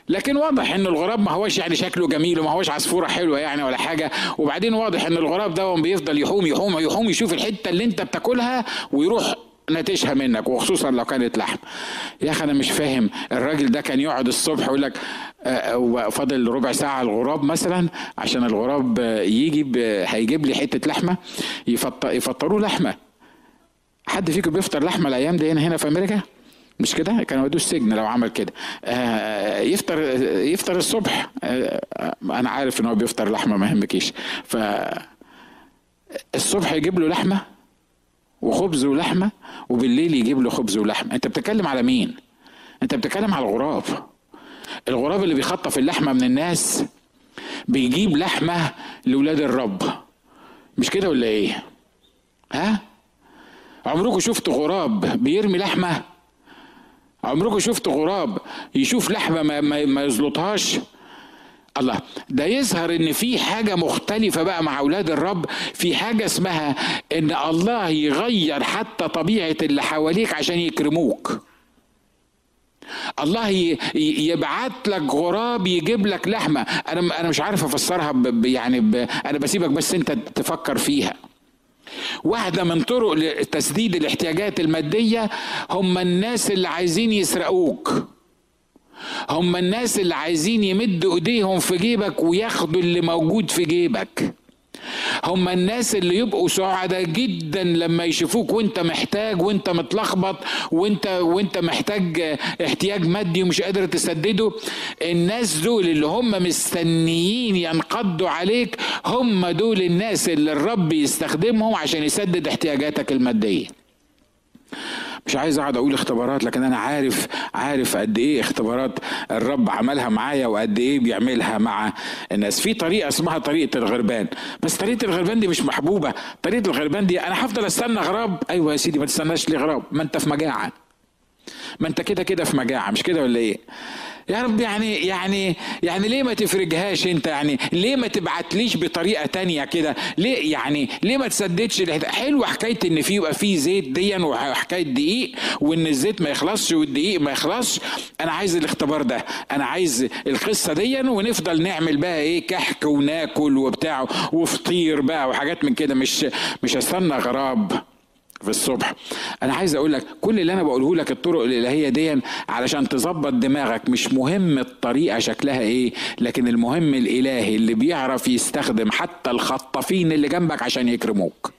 لكن واضح إن الغراب ما هوش يعني شكله جميل وما هوش عصفورة حلوة يعني ولا حاجة. وبعدين واضح إن الغراب ده بيفضل يحوم يحوم يحوم يشوف الحتة اللي أنت بتاكلها ويروح نتشها منك وخصوصا لو كانت لحم. يا أخي أنا مش فاهم الراجل ده كان يقعد الصبح يقول لك آه، فاضل ربع ساعة الغراب مثلا عشان الغراب يجي هيجيب لي حتة لحمة يفطروه لحمة. حد فيكم بيفطر لحمة الأيام دي هنا في أمريكا؟ مش كده؟ كانوا يودوه السجن لو عمل كده. آه يفطر يفطر الصبح. آه أنا عارف إن هو بيفطر لحمة ما يهمكيش. ف الصبح يجيب له لحمة وخبز ولحمة وبالليل يجيب له خبز ولحمة. أنت بتتكلم على مين؟ أنت بتتكلم على الغراب. الغراب اللي بيخطف اللحمة من الناس بيجيب لحمة لاولاد الرب. مش كده ولا إيه؟ ها؟ عمركم شفتوا غراب بيرمي لحمة عمركم شفتوا غراب يشوف لحمة ما, ما, ما يزلطهاش؟ الله. ده يظهر إن في حاجة مختلفة بقى مع أولاد الرب في حاجة اسمها إن الله يغير حتى طبيعة اللي حواليك عشان يكرموك. الله يبعت لك غراب يجيب لك لحمة. أنا أنا مش عارف أفسرها يعني أنا بسيبك بس أنت تفكر فيها. واحدة من طرق تسديد الاحتياجات المادية هم الناس اللي عايزين يسرقوك. هم الناس اللي عايزين يمدوا ايديهم في جيبك وياخدوا اللي موجود في جيبك. هم الناس اللي يبقوا سعداء جدا لما يشوفوك وانت محتاج وانت متلخبط وانت وانت محتاج احتياج مادي ومش قادر تسدده. الناس دول اللي هم مستنيين ينقضوا عليك هم دول الناس اللي الرب يستخدمهم عشان يسدد احتياجاتك المادية. مش عايز اقعد أقول اختبارات لكن أنا عارف عارف قد إيه اختبارات الرب عملها معايا وقد إيه بيعملها مع الناس. في طريقة اسمها طريقة الغربان. بس طريقة الغربان دي مش محبوبة. طريقة الغربان دي أنا هفضل أستنى غراب. أيوه يا سيدي ما تستناش لي غراب؟ ما أنت في مجاعة. ما أنت كده كده في مجاعة. مش كده ولا إيه؟ يا رب يعني يعني يعني ليه ما تفرجهاش انت؟ يعني ليه ما تبعتليش بطريقة تانية كده؟ ليه يعني ليه ما تسددش؟ حلوة حكاية إن في يبقى في زيت ديا وحكاية دقيق وإن الزيت ما يخلصش والدقيق ما يخلصش. أنا عايز الاختبار ده. أنا عايز القصة ديا ونفضل نعمل بقى إيه كحك وناكل وبتاع وفطير بقى وحاجات من كده. مش مش هستنى غراب. في الصبح. أنا عايز أقول لك كل اللي أنا بقوله لك الطرق الإلهية دي علشان تظبط دماغك مش مهم الطريقة شكلها إيه لكن المهم الإلهي اللي بيعرف يستخدم حتى الخطافين اللي جنبك عشان يكرموك.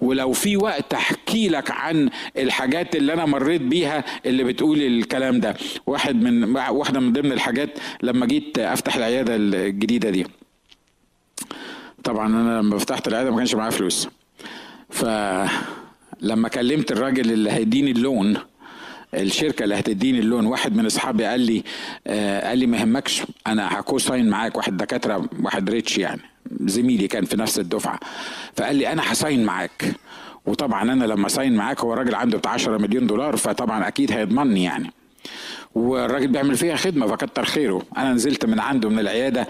ولو في وقت أحكي لك عن الحاجات اللي أنا مريت بيها اللي بتقول الكلام ده. واحد من واحدة من ضمن الحاجات لما جيت أفتح العيادة الجديدة دي. طبعا أنا لما فتحت العيادة ما كانش معايا فلوس. فلما كلمت الراجل اللي هيديني ال loan الشركة اللي هتديني ال loan واحد من أصحابي قال لي آه قال لي ما يهمكش أنا ه co-sign معاك واحد دكاترة واحد rich يعني زميلي كان في نفس الدفعة. فقال لي أنا ه sign معاك. وطبعا أنا لما sign معاك هو راجل عنده بتاع 10 مليون دولار فطبعا أكيد هيضمني يعني. والراجل بيعمل فيها خدمة فكتر خيره. أنا نزلت من عنده من العيادة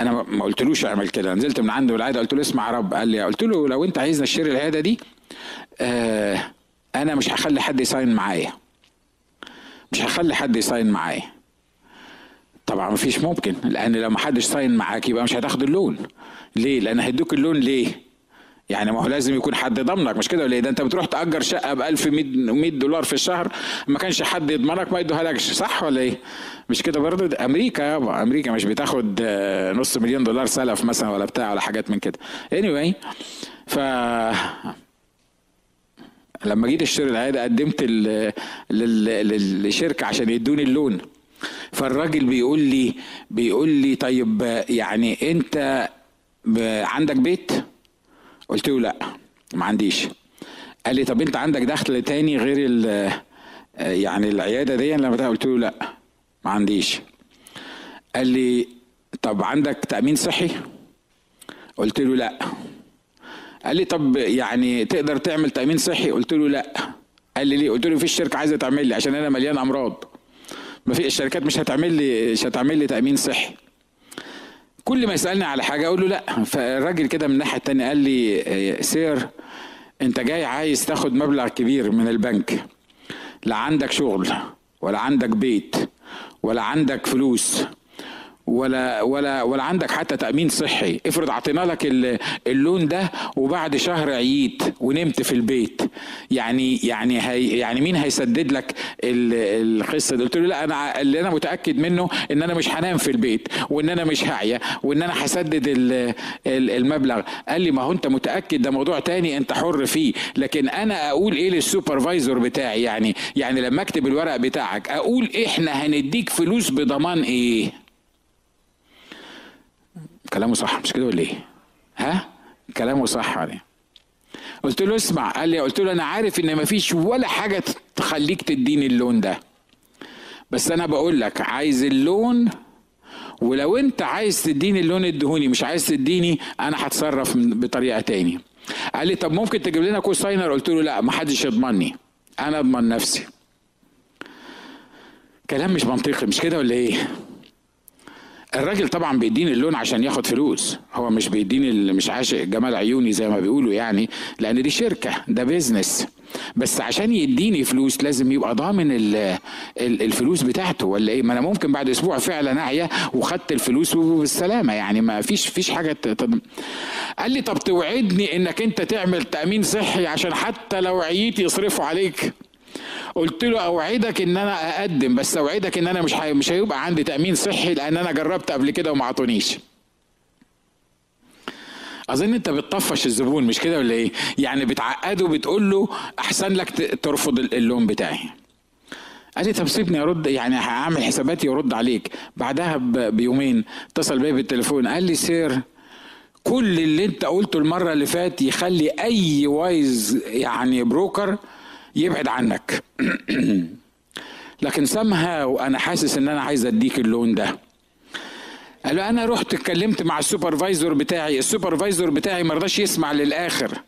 أنا ما قلتلوش اعمل كده. نزلت من عنده من العيادة قلت له اسمع يا رب. قال لي قلت له لو أنت عايزني أشتري العيادة دي آه أنا مش هخلي حد ي sign معايا. مش هخلي حد ي sign معايا. طبعا مفيش ممكن لأن لو ما حدش ساين معاك يبقى مش هتاخد اللون. ليه؟ لأن هيدوك اللون ليه؟ يعني ما هو لازم يكون حد ضمنك. مش كده ولا إيه؟ ده أنت بتروح تأجر شقة ب 1100 دولار في الشهر ما كانش حد يضمنك ما يدوها لكش صح ولا إيه؟ مش كده برضه؟ أمريكا أمريكا مش بتاخد آه، نص مليون دولار سلف مثلا ولا بتاع ولا حاجات من كده. Anyway ف لما جيت اشتري العيادة قدمت للشركه عشان يدوني اللون. فالراجل بيقول لي بيقول لي طيب يعني أنت عندك بيت؟ قلت له لا ما عنديش. قال لي طب انت عندك دخل تاني غير يعني العيادة دي؟ لما قلت له لا ما عنديش. قال لي طب عندك تأمين صحي؟ قلت له لا. قال لي طب يعني تقدر تعمل تأمين صحي؟ قلت له لا. قال لي ليه؟ قلت له في الشركة عايزة تعمل لي عشان أنا مليان أمراض. ما في الشركات مش هتعمل لي مش هتعمل لي تأمين صحي. كل ما يسألني على حاجة أقول له لأ. فالراجل كده من الناحية التانية قال لي سير أنت جاي عايز تاخد مبلغ كبير من البنك. لا عندك شغل ولا عندك بيت ولا عندك فلوس. ولا ولا ولا عندك حتى تأمين صحي. افرض اعطينا لك اللون ده وبعد شهر عييت ونمت في البيت. يعني يعني هي يعني مين هيسدد لك القصة دي؟ قلت له لا أنا اللي أنا متأكد منه إن أنا مش هنام في البيت وإن أنا مش هعيا وإن أنا هسدد المبلغ. قال لي ما هو أنت متأكد ده موضوع تاني أنت حر فيه. لكن أنا أقول إيه للسوبرفايزر بتاعي؟ يعني يعني لما أكتب الورق بتاعك أقول إحنا هنديك فلوس بضمان إيه؟ كلامه صح مش كده ولا إيه؟ ها؟ كلامه صح عليه. قلت له اسمع قال لي قلت له أنا عارف إن مفيش ولا حاجة تخليك تديني اللون ده. بس أنا بقول لك عايز اللون ولو أنت عايز تديني اللون الدهوني مش عايز تديني أنا هتصرف بطريقة تاني. قال لي طب ممكن تجيب لنا كوساينر قلت له لا ما حدش يضمني أنا أضمن نفسي. كلام مش منطقي مش كده ولا إيه؟ الراجل طبعا بيديني اللون عشان ياخد فلوس. هو مش بيديني مش عاشق جمال عيوني زي ما بيقولوا يعني لأن دي شركة ده بيزنس بس عشان يديني فلوس لازم يبقى ضامن الفلوس بتاعته ولا إيه؟ ما أنا ممكن بعد أسبوع فعلا اعيا وخدت الفلوس بالسلامه يعني ما فيش فيش حاجة تضم. قال لي طب توعدني إنك أنت تعمل تأمين صحي عشان حتى لو عييت يصرفوا عليك. قلت له أوعدك إن أنا أقدم بس أوعدك إن أنا مش مش هيبقى عندي تأمين صحي لأن أنا جربت قبل كده وما عطونيش. أظن أنت بتطفش الزبون مش كده ولا إيه؟ يعني بتعقده بتقول له أحسن لك ترفض ال loan بتاعي. قال لي طب سيبني أرد يعني هعمل حساباتي وأرد عليك. بعدها بيومين اتصل بيا بالتليفون قال لي sir كل اللي أنت قلته المرة اللي فات يخلي any wise يعني broker يبعد عنك. لكن سمها وأنا حاسس إن أنا عايز أديك ال loan ده. قال له أنا رحت اتكلمت مع ال supervisor بتاعي ال supervisor بتاعي ما رضاش يسمع للآخر.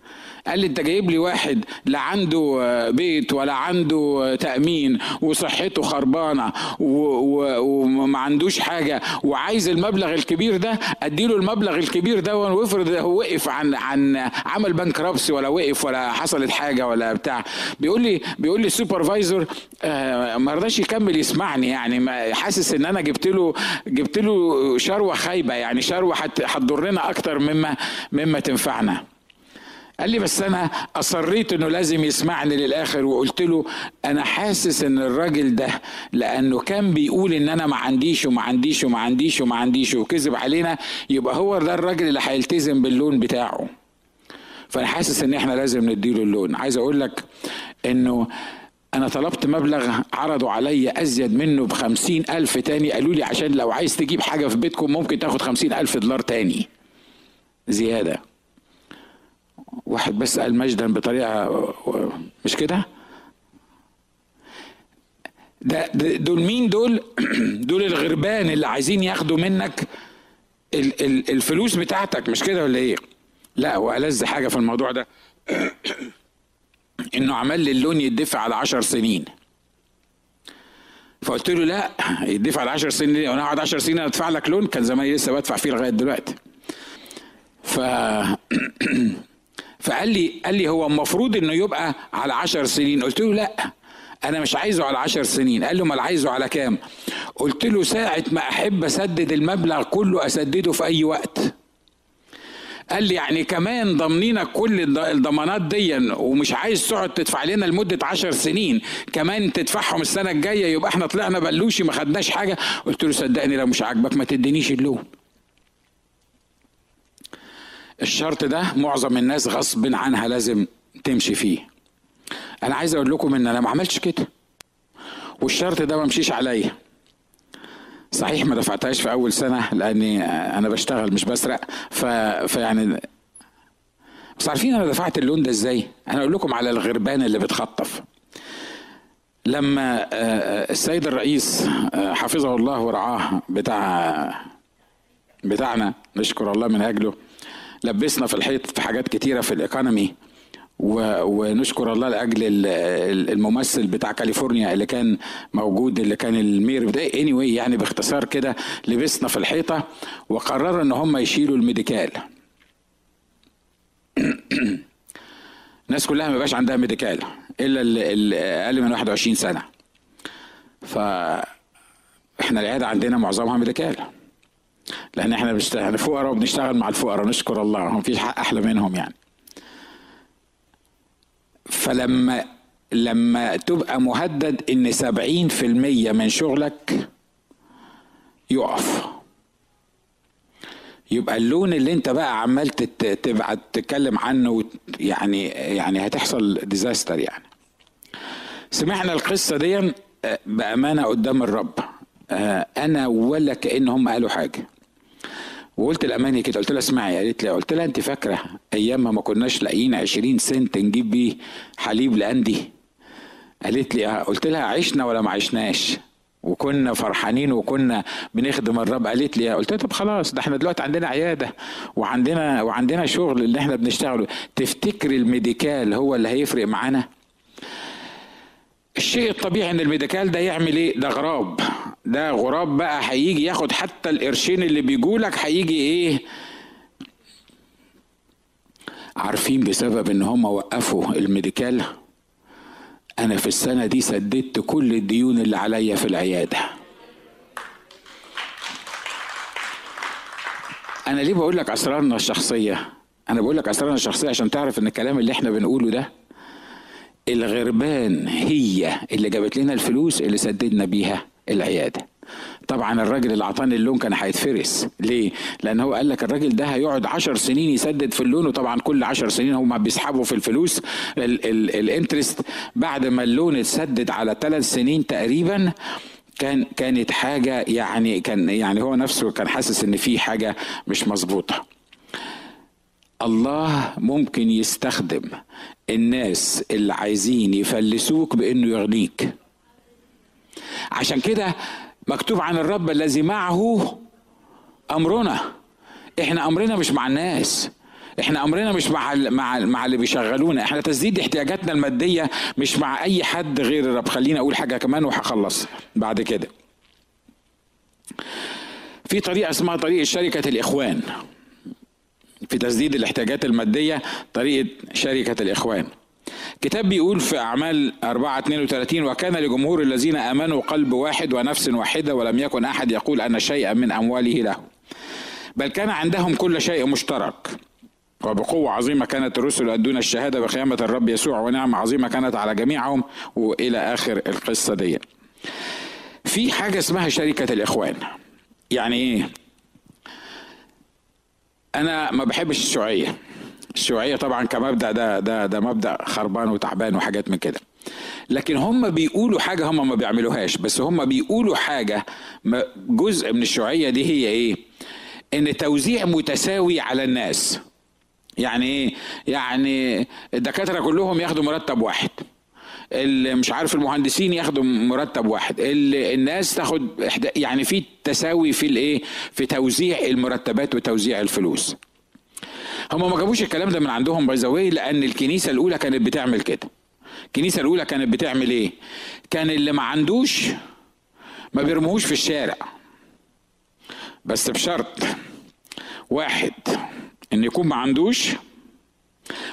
قال لي أنت جايب لي واحد لا عنده بيت ولا عنده تأمين وصحته خربانة وما عندوش حاجة وعايز المبلغ الكبير ده أديله المبلغ الكبير ده وافرض هو وقف عن عن عمل bankrupt ولا وقف ولا حصلت حاجة ولا بتاع. بيقول لي بيقول لي السوبرفايزر آه ما رضاش يكمل يسمعني يعني حاسس إن أنا جبت له جبت له شروة خايبة يعني شروة هتضرنا أكتر مما مما تنفعنا. قال لي بس أنا أصريت إنه لازم يسمعني للآخر. وقلت له أنا حاسس إن الراجل ده لأنه كان بيقول إن أنا ما عنديش وما عنديش وما عنديش وما عنديش وكذب علينا يبقى هو ده الراجل اللي هيلتزم باللون بتاعه. فأنا حاسس إن إحنا لازم نديله اللون. عايز أقول لك إنه أنا طلبت مبلغ عرضوا عليا أزيد منه بخمسين ألف تاني. قالوا لي عشان لو عايز تجيب حاجة في بيتكم ممكن تاخد خمسين ألف دولار تاني. زيادة. واحد بس قال مجدا بطريقة مش كده؟ ده دول مين دول؟ دول الغربان اللي عايزين ياخدوا منك الفلوس بتاعتك مش كده ولا إيه؟ لا والذ حاجة في الموضوع ده. إنه عمل لي اللون يدفع على عشر سنين. فقلت له لا يدفع على عشر سنين وأنا اقعد عشر سنين أدفع لك لون كان زماني لسه بدفع فيه لغاية دلوقتي. ف فقال لي قال لي هو المفروض إنه يبقى على عشر سنين. قلت له لا أنا مش عايزه على عشر سنين. قال له أمال عايزه على كام؟ قلت له ساعة ما أحب أسدد المبلغ كله أسدده في أي وقت. قال لي يعني كمان ضامنينك كل الضمانات دي ومش عايز تقعد تدفع لنا لمدة عشر سنين كمان تدفعهم السنة الجاية يبقى إحنا طلعنا بلوشي ما خدناش حاجة. قلت له صدقني لو مش عاجبك ما تدينيش اللون الشرط ده معظم الناس غصب عنها لازم تمشي فيه. أنا عايز أقول لكم إن أنا ما عملتش كده. والشرط ده ما مشيش عليا. صحيح ما دفعتهاش في أول سنة لأني أنا بشتغل مش بسرق. ف... فيعني بس عارفين أنا دفعت اللون ده إزاي؟ أنا أقول لكم على الغربان اللي بتخطف. لما السيد الرئيس حفظه الله ورعاه بتاع بتاعنا نشكر الله من أجله لبسنا في الحيط في حاجات كتيرة في ال economy. ونشكر الله لأجل الممثل بتاع كاليفورنيا اللي كان موجود اللي كان ال mayor بتاع anyway يعني باختصار كده لبسنا في الحيطة وقرروا إن هم يشيلوا ال Medi-Cal. الناس كلها ما بقاش عندها Medi-Cal إلا اللي أقل من 21 سنة. ف إحنا العيادة عندنا معظمها Medi-Cal. لأن إحنا بنشتغل فقراء وبنشتغل مع الفقراء نشكر الله ما فيش حق أحلى منهم يعني. فلما لما تبقى مهدد إن سبعين في المية من شغلك يقف. يبقى اللون اللي أنت بقى عمال تبعت تتكلم عنه يعني يعني هتحصل ديزاستر يعني. سمعنا القصة دي بأمانة قدام الرب. أنا ولا كأن هم قالوا حاجة. وقلت الاماني كده قلت لها اسمعي قالت لي قلت لها أنت فاكرة أيام ما كناش لاقيين 20 سنت نجيب بيه حليب لاندي قالت لي آه. قلت لها عشنا ولا ما عشناش؟ وكنا فرحانين وكنا بنخدم الرب. قالت لي قلت لها طب خلاص ده إحنا دلوقتي عندنا عيادة وعندنا وعندنا شغل اللي إحنا بنشتغله. تفتكر ال Medi-Cal هو اللي هيفرق معانا؟ الشيء الطبيعي إن ال Medi-Cal ده يعمل إيه؟ ده غراب. ده غراب بقى هيجي ياخد حتى القرشين اللي بيجولك هيجي إيه؟ عارفين بسبب إن هم وقفوا ال Medi-Cal؟ أنا في السنة دي سددت كل الديون اللي عليا في العيادة. أنا ليه بقول لك أسرارنا الشخصية؟ أنا بقول لك أسرارنا الشخصية عشان تعرف إن الكلام اللي إحنا بنقوله ده الغربان هي اللي جابت لنا الفلوس اللي سددنا بيها العيادة. طبعا الراجل اللي اعطاني ال loan كان هيتفرس. ليه؟ لأن هو قال لك الراجل ده هيقعد عشر سنين يسدد في ال loan وطبعا كل عشر سنين هم بيسحبوا في الفلوس ال interest. بعد ما ال loan اتسدد على ثلاث سنين تقريبا كان كانت حاجة يعني كان يعني هو نفسه كان حاسس إن في حاجة مش مظبوطة. الله ممكن يستخدم الناس اللي عايزين يفلسوك بإنه يغنيك. عشان كده مكتوب عن الرب الذي معه أمرنا. إحنا أمرنا مش مع الناس. إحنا أمرنا مش مع مع مع اللي بيشغلونا. إحنا تسديد احتياجاتنا المادية مش مع أي حد غير الرب. خليني أقول حاجة كمان وهخلص بعد كده. في طريقة اسمها طريقه شركة الإخوان. في تسديد الاحتياجات المادية طريقة شركة الإخوان. كتاب بيقول في أعمال 4 32 وكان لجمهور الذين آمنوا قلب واحد ونفس واحدة ولم يكن أحد يقول أن شيئا من أمواله له. بل كان عندهم كل شيء مشترك. وبقوة عظيمة كانت الرسل يؤدون الشهادة بقيامة الرب يسوع ونعمة عظيمة كانت على جميعهم. وإلى آخر القصة دي. في حاجة اسمها شركة الإخوان. يعني إيه؟ أنا ما بحبش الشيوعية. الشيوعية طبعا كمبدأ ده ده ده مبدأ خربان وتعبان وحاجات من كده. لكن هم بيقولوا حاجة هم ما بيعملوهاش. بس هم بيقولوا حاجة جزء من الشيوعية دي هي إيه؟ إن توزيع متساوي على الناس. يعني إيه؟ يعني الدكاترة كلهم ياخدوا مرتب واحد. اللي مش عارف المهندسين ياخدوا مرتب واحد اللي الناس تاخد يعني في تساوي في الإيه؟ في توزيع المرتبات وتوزيع الفلوس. هم ما جابوش الكلام ده من عندهم باي لأن الكنيسة الأولى كانت بتعمل كده. الكنيسة الأولى كانت بتعمل إيه؟ كان اللي ما عندوش ما بيرموهوش في الشارع. بس بشرط واحد إن يكون ما عندوش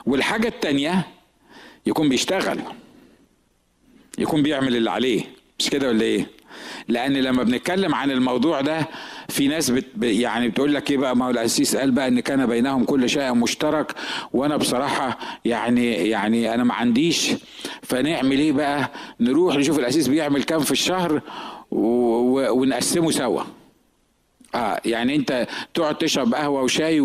والحاجة التانية يكون بيشتغل. يكون بيعمل اللي عليه. مش كده ولا إيه؟ لأن لما بنتكلم عن الموضوع ده في ناس بت يعني بتقول لك إيه بقى؟ ما هو الاسيس قال بقى إن كان بينهم كل شيء مشترك وأنا بصراحة يعني يعني أنا ما عنديش. فنعمل إيه بقى؟ نروح نشوف الاسيس بيعمل كام في الشهر ونقسمه سوا. آه يعني انت تقعد تشرب قهوة وشاي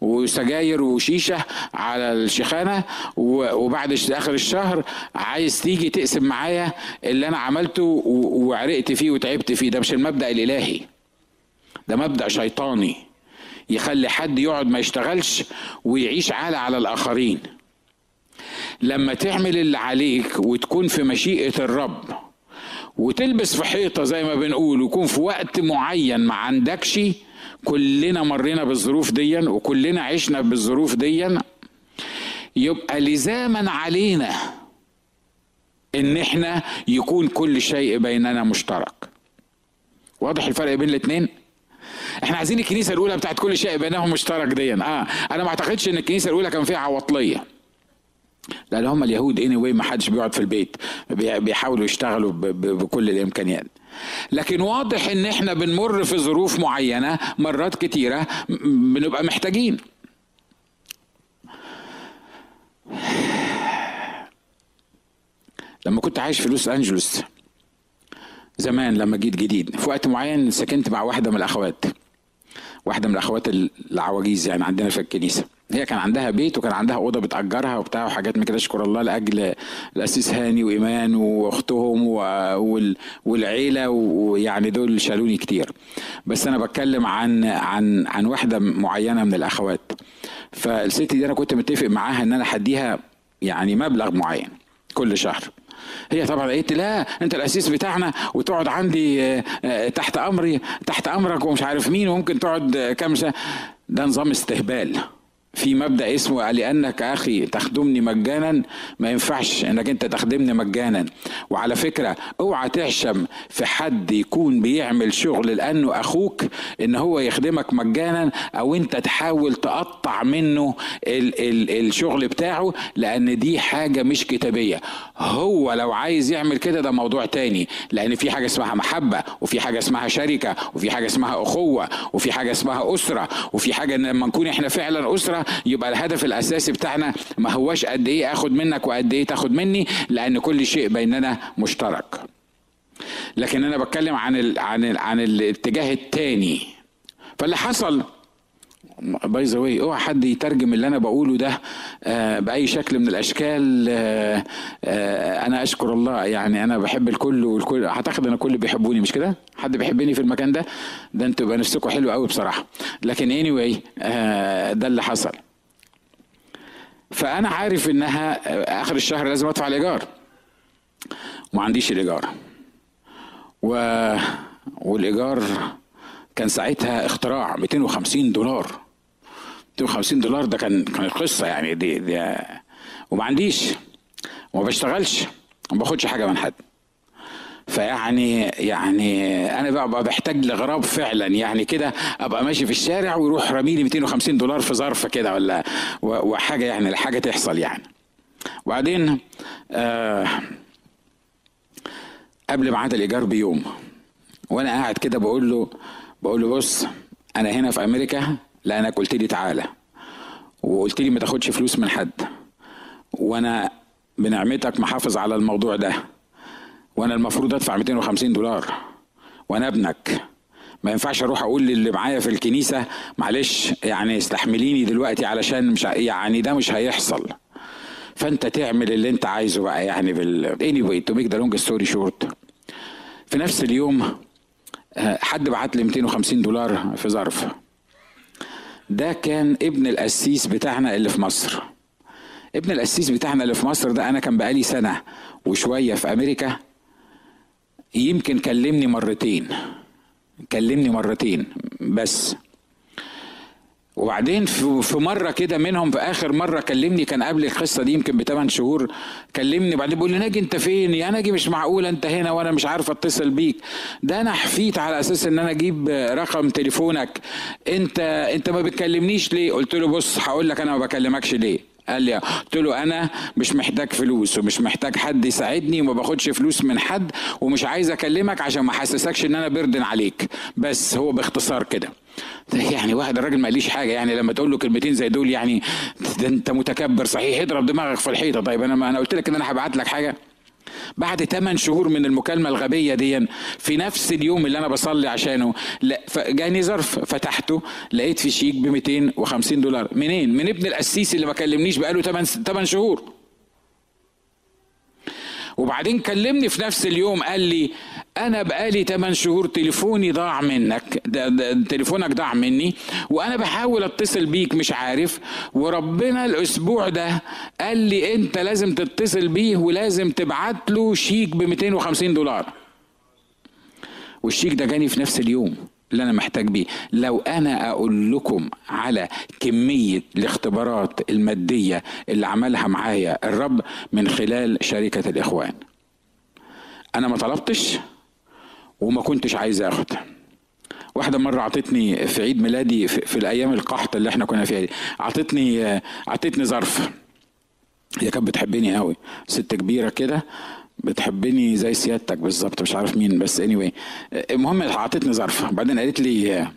وسجاير وشيشة على الشيخانة وبعد آخر الشهر عايز تيجي تقسم معايا اللي أنا عملته وعرقت فيه وتعبت فيه. ده مش المبدأ الإلهي. ده مبدأ شيطاني. يخلي حد يقعد ما يشتغلش ويعيش عالة على الآخرين. لما تعمل اللي عليك وتكون في مشيئة الرب وتلبس في حيطة زي ما بنقول ويكون في وقت معين ما عندكش كلنا مرينا بالظروف دي وكلنا عشنا بالظروف دي يبقى لزاما علينا إن إحنا يكون كل شيء بيننا مشترك. واضح الفرق بين الاثنين إحنا عايزين الكنيسة الأولى بتاعت كل شيء بينهم مشترك دي آه أنا ما أعتقدش إن الكنيسة الأولى كان فيها عواطلية. لأن هم اليهود اني anyway ما حدش بيقعد في البيت بيحاولوا يشتغلوا بكل الإمكانيات. لكن واضح إن إحنا بنمر في ظروف معينة مرات كتيرة بنبقى محتاجين. لما كنت عايش في لوس أنجلوس زمان لما جيت جديد في وقت معين سكنت مع واحدة من الأخوات. واحدة من الأخوات العواجيز يعني عندنا في الكنيسة. هي كان عندها بيت وكان عندها أوضة بتأجرها وبتاع وحاجات من كده. اشكر الله لأجل الاسيس هاني وإيمان وأختهم والعيلة ويعني دول شالوني كتير. بس أنا بتكلم عن عن عن واحدة معينة من الأخوات. فالست دي أنا كنت متفق معاها إن أنا هديها يعني مبلغ معين كل شهر. هي طبعا قالت لا أنت الأسيس بتاعنا وتقعد عندي آه، آه، تحت أمري تحت أمرك ومش عارف مين وممكن تقعد كام سنه ده نظام استهبال. في مبدأ اسمه لانك أخي تخدمني مجانا ما ينفعش إنك أنت تخدمني مجانا. وعلى فكرة أوعى تحشم في حد يكون بيعمل شغل لأنه أخوك إن هو يخدمك مجانا أو أنت تحاول تقطع منه ال ال الشغل بتاعه لأن دي حاجة مش كتابية. هو لو عايز يعمل كده ده موضوع تاني. لأن في حاجة اسمها محبة وفي حاجة اسمها شركة وفي حاجة اسمها أخوة وفي حاجة اسمها أسرة وفي حاجة إن لما نكون إحنا فعلا أسرة يبقى الهدف الأساسي بتاعنا ما هواش قد إيه آخد منك وقد إيه تاخد مني لأن كل شيء بيننا مشترك. لكن أنا بتكلم عن ال عن ال عن الاتجاه الثاني فاللي حصل باي ذا اوعى حد يترجم اللي أنا بقوله ده آه بأي شكل من الأشكال آه آه أنا أشكر الله يعني أنا بحب الكل والكل أعتقد إن الكل بيحبوني مش كده؟ حد بيحبني في المكان ده؟ ده أنتوا يبقى نفسكم حلو قوي بصراحة. لكن اني anyway ده اللي حصل. فأنا عارف إنها آخر الشهر لازم أدفع الإيجار. وما عنديش الإيجار. و... والإيجار كان ساعتها اختراع 250 دولار. 250 دولار ده كان كانت قصة يعني دي, دي وما عنديش وما بشتغلش وما باخدش حاجة من حد. فيعني يعني أنا بقى بحتاج لغراب فعلا يعني كده أبقى ماشي في الشارع ويروح راميلي 250 دولار في ظرف كده ولا وحاجة يعني الحاجة تحصل يعني. وبعدين آه قبل ميعاد الإيجار بيوم وأنا قاعد كده بقول له بقول له بص أنا هنا في أمريكا لأنك قلت لي تعالى وقلت لي ما تاخدش فلوس من حد وأنا بنعمتك محافظ على الموضوع ده وأنا المفروض أدفع 250 دولار وأنا ابنك. ما ينفعش أروح أقول للي معايا في الكنيسة معلش يعني استحمليني دلوقتي علشان مش يعني ده مش هيحصل. فأنت تعمل اللي أنت عايزه بقى يعني بال anyway to make the long story short. في نفس اليوم حد بعت لي 250 دولار في ظرف. ده كان ابن القسيس بتاعنا اللي في مصر. ابن القسيس بتاعنا اللي في مصر ده أنا كان بقالي سنة وشوية في أمريكا. يمكن كلمني مرتين. كلمني مرتين بس. وبعدين في مرة كده منهم في آخر مرة كلمني كان قبل القصة دي يمكن بثمان شهور كلمني بعدين بيقول لي ناجي انت فين؟ يا ناجي مش معقول انت هنا وأنا مش عارف اتصل بيك. ده أنا حفيت على أساس إن أنا أجيب رقم تليفونك. أنت أنت ما بتكلمنيش ليه؟ قلت له بص هقول لك أنا ما بكلمكش ليه. قال لي قلت له أنا مش محتاج فلوس ومش محتاج حد يساعدني وما باخدش فلوس من حد ومش عايز أكلمك عشان ما أحسسكش إن أنا بردن عليك. بس هو باختصار كده. يعني واحد الراجل ما قاليش حاجة يعني لما تقول له كلمتين زي دول يعني ده أنت متكبر صحيح؟ اضرب دماغك في الحيطة. طيب أنا ما أنا قلت لك إن أنا هبعت لك حاجة. بعد 8 شهور من المكالمة الغبية دي في نفس اليوم اللي أنا بصلي عشانه لا جاني ظرف فتحته لقيت في شيك ب 250 دولار منين؟ من ابن القسيس اللي ما كلمنيش بقاله 8 8 شهور وبعدين كلمني في نفس اليوم قال لي أنا بقالي 8 شهور تليفوني ضاع منك. ده ده تليفونك ضاع مني وأنا بحاول أتصل بيك مش عارف. وربنا الأسبوع ده قال لي أنت لازم تتصل بيه ولازم تبعت له شيك ب 250 دولار. والشيك ده جاني في نفس اليوم اللي أنا محتاج بيه. لو أنا أقول لكم على كمية الاختبارات المادية اللي عملها معايا الرب من خلال شركة الإخوان. أنا ما طلبتش وما كنتش عايز أخد. واحدة مرة عطتني في عيد ميلادي في, الأيام القحط اللي إحنا كنا فيها دي. عطتني عطتني ظرف. هي كانت بتحبني قوي. ست كبيرة كده بتحبني زي سيادتك بالظبط مش عارف مين بس اني anyway. المهم عطتني ظرف. بعدين قالت لي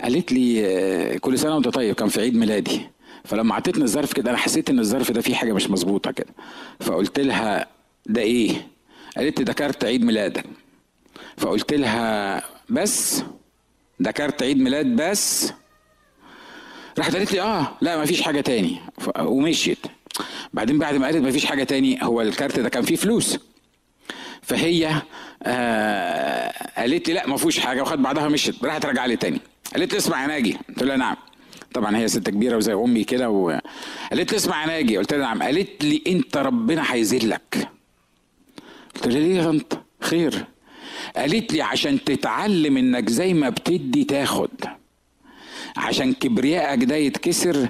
قالت لي كل سنة وأنت طيب كان في عيد ميلادي. فلما عطتني الظرف كده أنا حسيت إن الظرف ده فيه حاجة مش مظبوطة كده. فقلت لها ده إيه؟ قالت لي ده كارت عيد ميلادك. فقلت لها بس؟ ده كارت عيد ميلاد بس؟ راحت قالت لي آه لا ما فيش حاجة تاني. ومشيت. بعدين بعد ما قالت ما فيش حاجة تاني هو الكارت ده كان فيه فلوس. فهي آه قالت لي لا ما فيهوش حاجة. وخد بعدها مشيت راحت رجع لي تاني. قالت لي اسمع يا ناجي. قلت لها نعم. طبعا هي ست كبيرة وزي أمي كده وقالت لي اسمع يا ناجي. قلت لها نعم. قالت لي أنت ربنا هيذلك قلت لها ليه يا طنط؟ خير. قالت لي عشان تتعلم إنك زي ما بتدي تاخد. عشان كبريائك ده يتكسر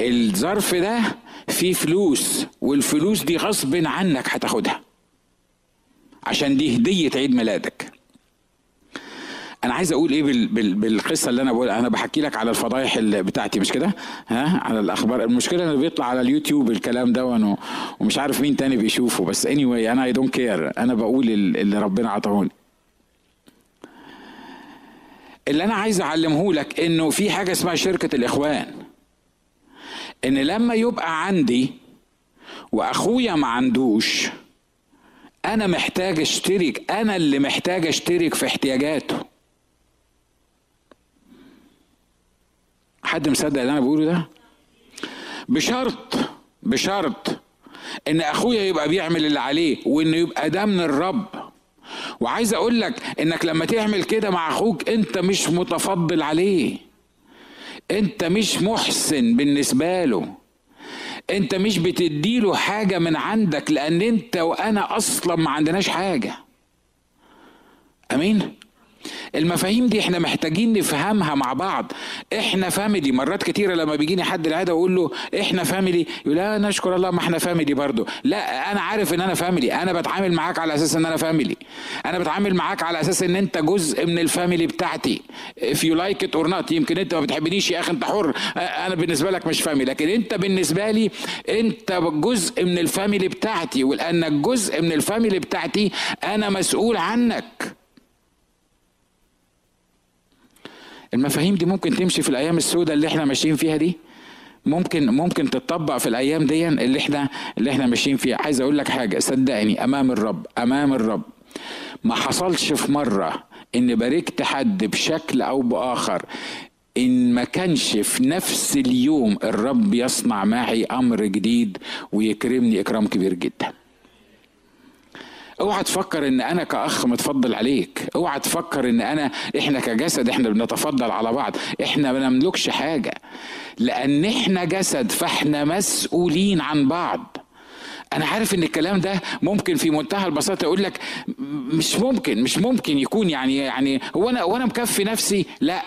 الظرف ده فيه فلوس والفلوس دي غصب عنك هتاخدها. عشان دي هدية عيد ميلادك. أنا عايز أقول إيه بال بال بالقصة اللي أنا بقول أنا بحكي لك على الفضايح اللي بتاعتي مش كده؟ ها؟ على الأخبار. المشكلة إنه بيطلع على اليوتيوب الكلام ده ومش عارف مين تاني بيشوفه. بس anyway أنا I don't care أنا بقول اللي ربنا عطاهوني. اللي أنا عايز أعلمه لك إنه في حاجة اسمها شركة الإخوان. إن لما يبقى عندي وأخويا ما عندوش أنا محتاج أشترك أنا اللي محتاج أشترك في احتياجاته. حد مصدق اللي أنا بقوله ده؟ بشرط بشرط إن أخويا يبقى بيعمل اللي عليه وإنه يبقى ده من الرب. وعايز أقول لك انك لما تعمل كده مع أخوك انت مش متفضل عليه. انت مش محسن بالنسبة له. انت مش بتديله حاجة من عندك لأن انت وأنا أصلا ما عندناش حاجة. امين؟ المفاهيم دي إحنا محتاجين نفهمها مع بعض. إحنا family مرات كتيرة لما بيجيني حد العيادة وأقول له إحنا family يقول لا نشكر الله ما إحنا family برضه. لا أنا عارف إن أنا family. أنا بتعامل معاك على أساس إن أنا family. أنا بتعامل معاك على أساس إن أنت جزء من ال family بتاعتي. If you like it or not يمكن أنت ما بتحبنيش يا أخي أنت حر. أنا بالنسبة لك مش family. لكن أنت بالنسبة لي أنت جزء من ال family بتاعتي. ولانك جزء من ال family بتاعتي أنا مسؤول عنك. المفاهيم دي ممكن تمشي في الأيام السوداء اللي إحنا ماشيين فيها دي؟ ممكن ممكن تطبق في الأيام دي اللي إحنا اللي إحنا ماشيين فيها. عايز أقول لك حاجة صدقني أمام الرب أمام الرب. ما حصلش في مرة إن باركت حد بشكل أو بآخر إن ما كانش في نفس اليوم الرب يصنع معي أمر جديد ويكرمني إكرام كبير جدا. اوعى تفكر ان أنا كأخ متفضل عليك. اوعى تفكر ان انا إحنا كجسد إحنا بنتفضل على بعض. إحنا ما نملكش حاجة. لأن إحنا جسد فاحنا مسؤولين عن بعض. أنا عارف ان الكلام ده ممكن في منتهى البساطة يقول لك مش ممكن مش ممكن يكون يعني يعني هو أنا وأنا مكفي نفسي؟ لا.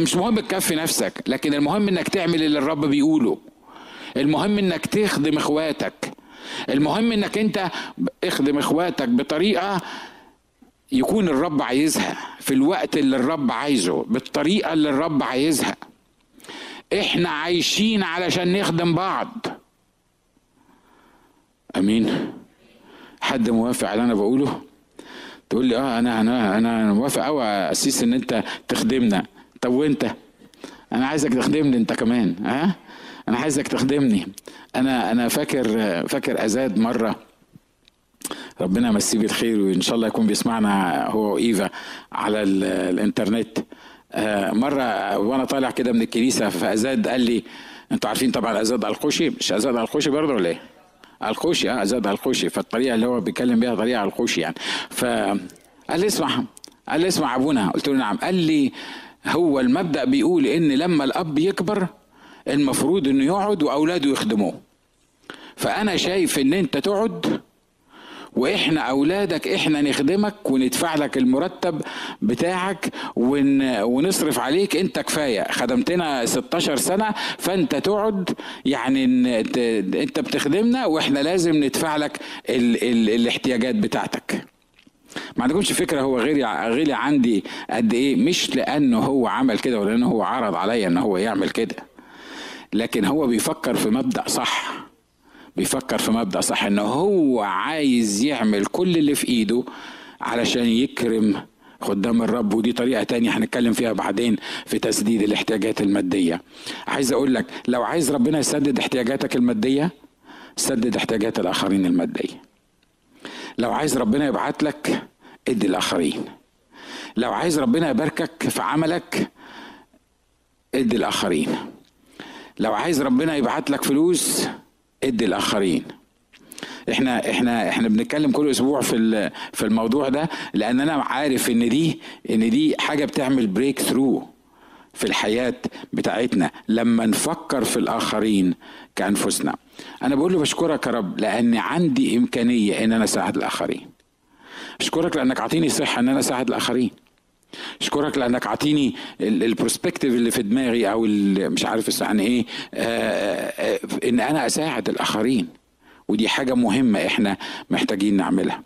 مش مهم تكفي نفسك لكن المهم انك تعمل اللي الرب بيقوله. المهم انك تخدم اخواتك. المهم إنك أنت اخدم إخواتك بطريقة يكون الرب عايزها في الوقت اللي الرب عايزه بالطريقة اللي الرب عايزها. إحنا عايشين علشان نخدم بعض. آمين. حد موافق على أنا بقوله؟ تقول لي آه أنا أنا أنا موافق قوي اسيس إن أنت تخدمنا. طب وأنت؟ أنا عايزك تخدمني أنت كمان ها أه؟ أنا عايزك تخدمني. أنا أنا فاكر فاكر آزاد مرة. ربنا يمسيه بالخير وإن شاء الله يكون بيسمعنا هو وإيفا على الإنترنت. مرة وأنا طالع كده من الكنيسة فآزاد قال لي أنتوا عارفين طبعا آزاد القوشي مش آزاد القوشي برضه ولا إيه؟ القوشي آه آزاد القوشي فالطريقة اللي هو بيتكلم بيها طريقة القوشي يعني. فقال لي اسمع قال لي اسمع أبونا. قلت له نعم. قال لي هو المبدأ بيقول إن لما الأب يكبر المفروض إنه يقعد وأولاده يخدموه. فأنا شايف إن أنت تقعد وإحنا أولادك إحنا نخدمك وندفع لك المرتب بتاعك ون... ونصرف عليك أنت كفاية. خدمتنا 16 سنة فأنت تقعد يعني أنت بتخدمنا وإحنا لازم ندفع لك ال... ال... الاحتياجات بتاعتك. ما عندكمش فكرة هو غيري غيري عندي قد إيه؟ مش لأنه هو عمل كده ولا لأنه هو عرض عليا إن هو يعمل كده. لكن هو بيفكر في مبدأ صح. بيفكر في مبدأ صح إن هو عايز يعمل كل اللي في إيده علشان يكرم خدام الرب. ودي طريقة تانية هنتكلم فيها بعدين في تسديد الاحتياجات المادية. عايز أقول لك لو عايز ربنا يسدد احتياجاتك المادية سدد احتياجات الآخرين المادية. لو عايز ربنا يبعت لك ادي الآخرين. لو عايز ربنا يباركك في عملك ادي الآخرين. لو عايز ربنا يبعت لك فلوس ادي الآخرين. إحنا إحنا إحنا بنتكلم كل أسبوع في في الموضوع ده لأن أنا عارف إن دي إن دي حاجة بتعمل بريك ثرو في الحياة بتاعتنا. لما نفكر في الآخرين كأنفسنا. أنا بقول له بشكرك يا رب لأن عندي إمكانية إن أنا أساعد الآخرين. أشكرك لأنك أعطيني صحة إن أنا أساعد الآخرين. اشكرك لأنك عطيني البروسبكتيف اللي في دماغي أو مش عارف يعني إيه آه، آه، إن أنا أساعد الآخرين. ودي حاجة مهمة إحنا محتاجين نعملها.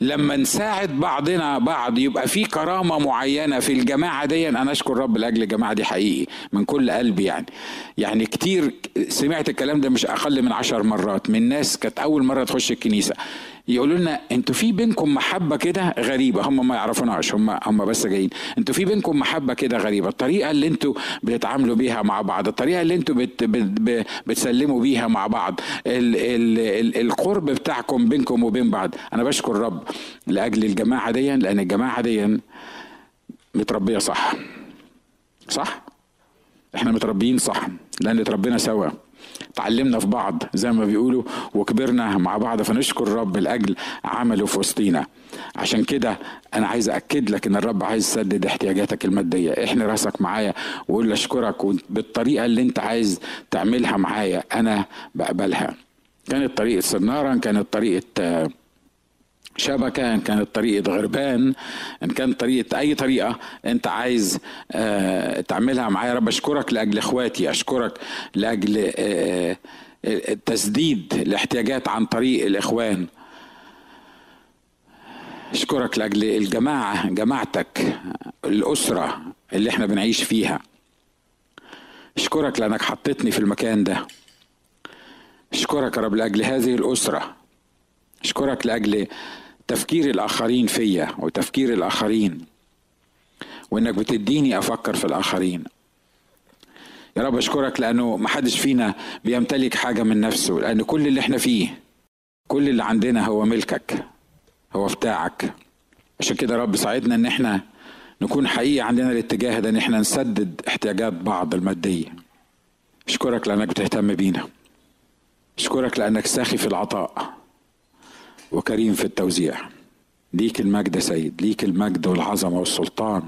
لما نساعد بعضنا بعض يبقى في كرامة معينة في الجماعة دي أنا أشكر رب لأجل الجماعة دي حقيقي من كل قلبي يعني. يعني كتير سمعت الكلام ده مش أقل من عشر مرات من ناس كانت أول مرة تخش الكنيسة. يقولوا لنا أنتوا في بينكم محبة كده غريبة. هم ما يعرفوناش هم هم بس جايين. أنتوا في بينكم محبة كده غريبة. الطريقة اللي أنتوا بتتعاملوا بيها مع بعض الطريقة اللي أنتوا بت بت بتسلموا بيها مع بعض ال ال ال القرب بتاعكم بينكم وبين بعض. أنا بشكر رب لأجل الجماعة دي لأن الجماعة دي متربية صح. صح؟ إحنا متربيين صح لأن اتربينا سوا. تعلمنا في بعض زي ما بيقولوا وكبرنا مع بعض فنشكر الرب لأجل عمله في وسطينا. عشان كده أنا عايز أكد لك إن الرب عايز يسدد احتياجاتك المادية. إحنا راسك معايا وقول أشكرك بالطريقة اللي أنت عايز تعملها معايا. أنا بقبلها. كانت طريقة سنارة كانت طريقة شبكة إن كانت طريقة غربان إن كانت طريقة أي طريقة أنت عايز آه، تعملها معايا. رب أشكرك لأجل إخواتي أشكرك لأجل آه، آه، تسديد الاحتياجات عن طريق الإخوان. أشكرك لأجل الجماعة جماعتك الأسرة اللي إحنا بنعيش فيها. أشكرك لأنك حطيتني في المكان ده. أشكرك يا رب لأجل هذه الأسرة. أشكرك لأجل تفكير الآخرين فيا وتفكير الآخرين. وإنك بتديني أفكر في الآخرين. يا رب أشكرك لأنه محدش فينا بيمتلك حاجة من نفسه لأن كل اللي إحنا فيه كل اللي عندنا هو ملكك هو بتاعك. عشان كده رب ساعدنا إن إحنا نكون حقيقي عندنا الاتجاه ده إن إحنا نسدد احتياجات بعض المادية. أشكرك لأنك بتهتم بينا. أشكرك لأنك ساخي في العطاء. وكريم في التوزيع. ليك المجد سيد ليك المجد والعظمة والسلطان.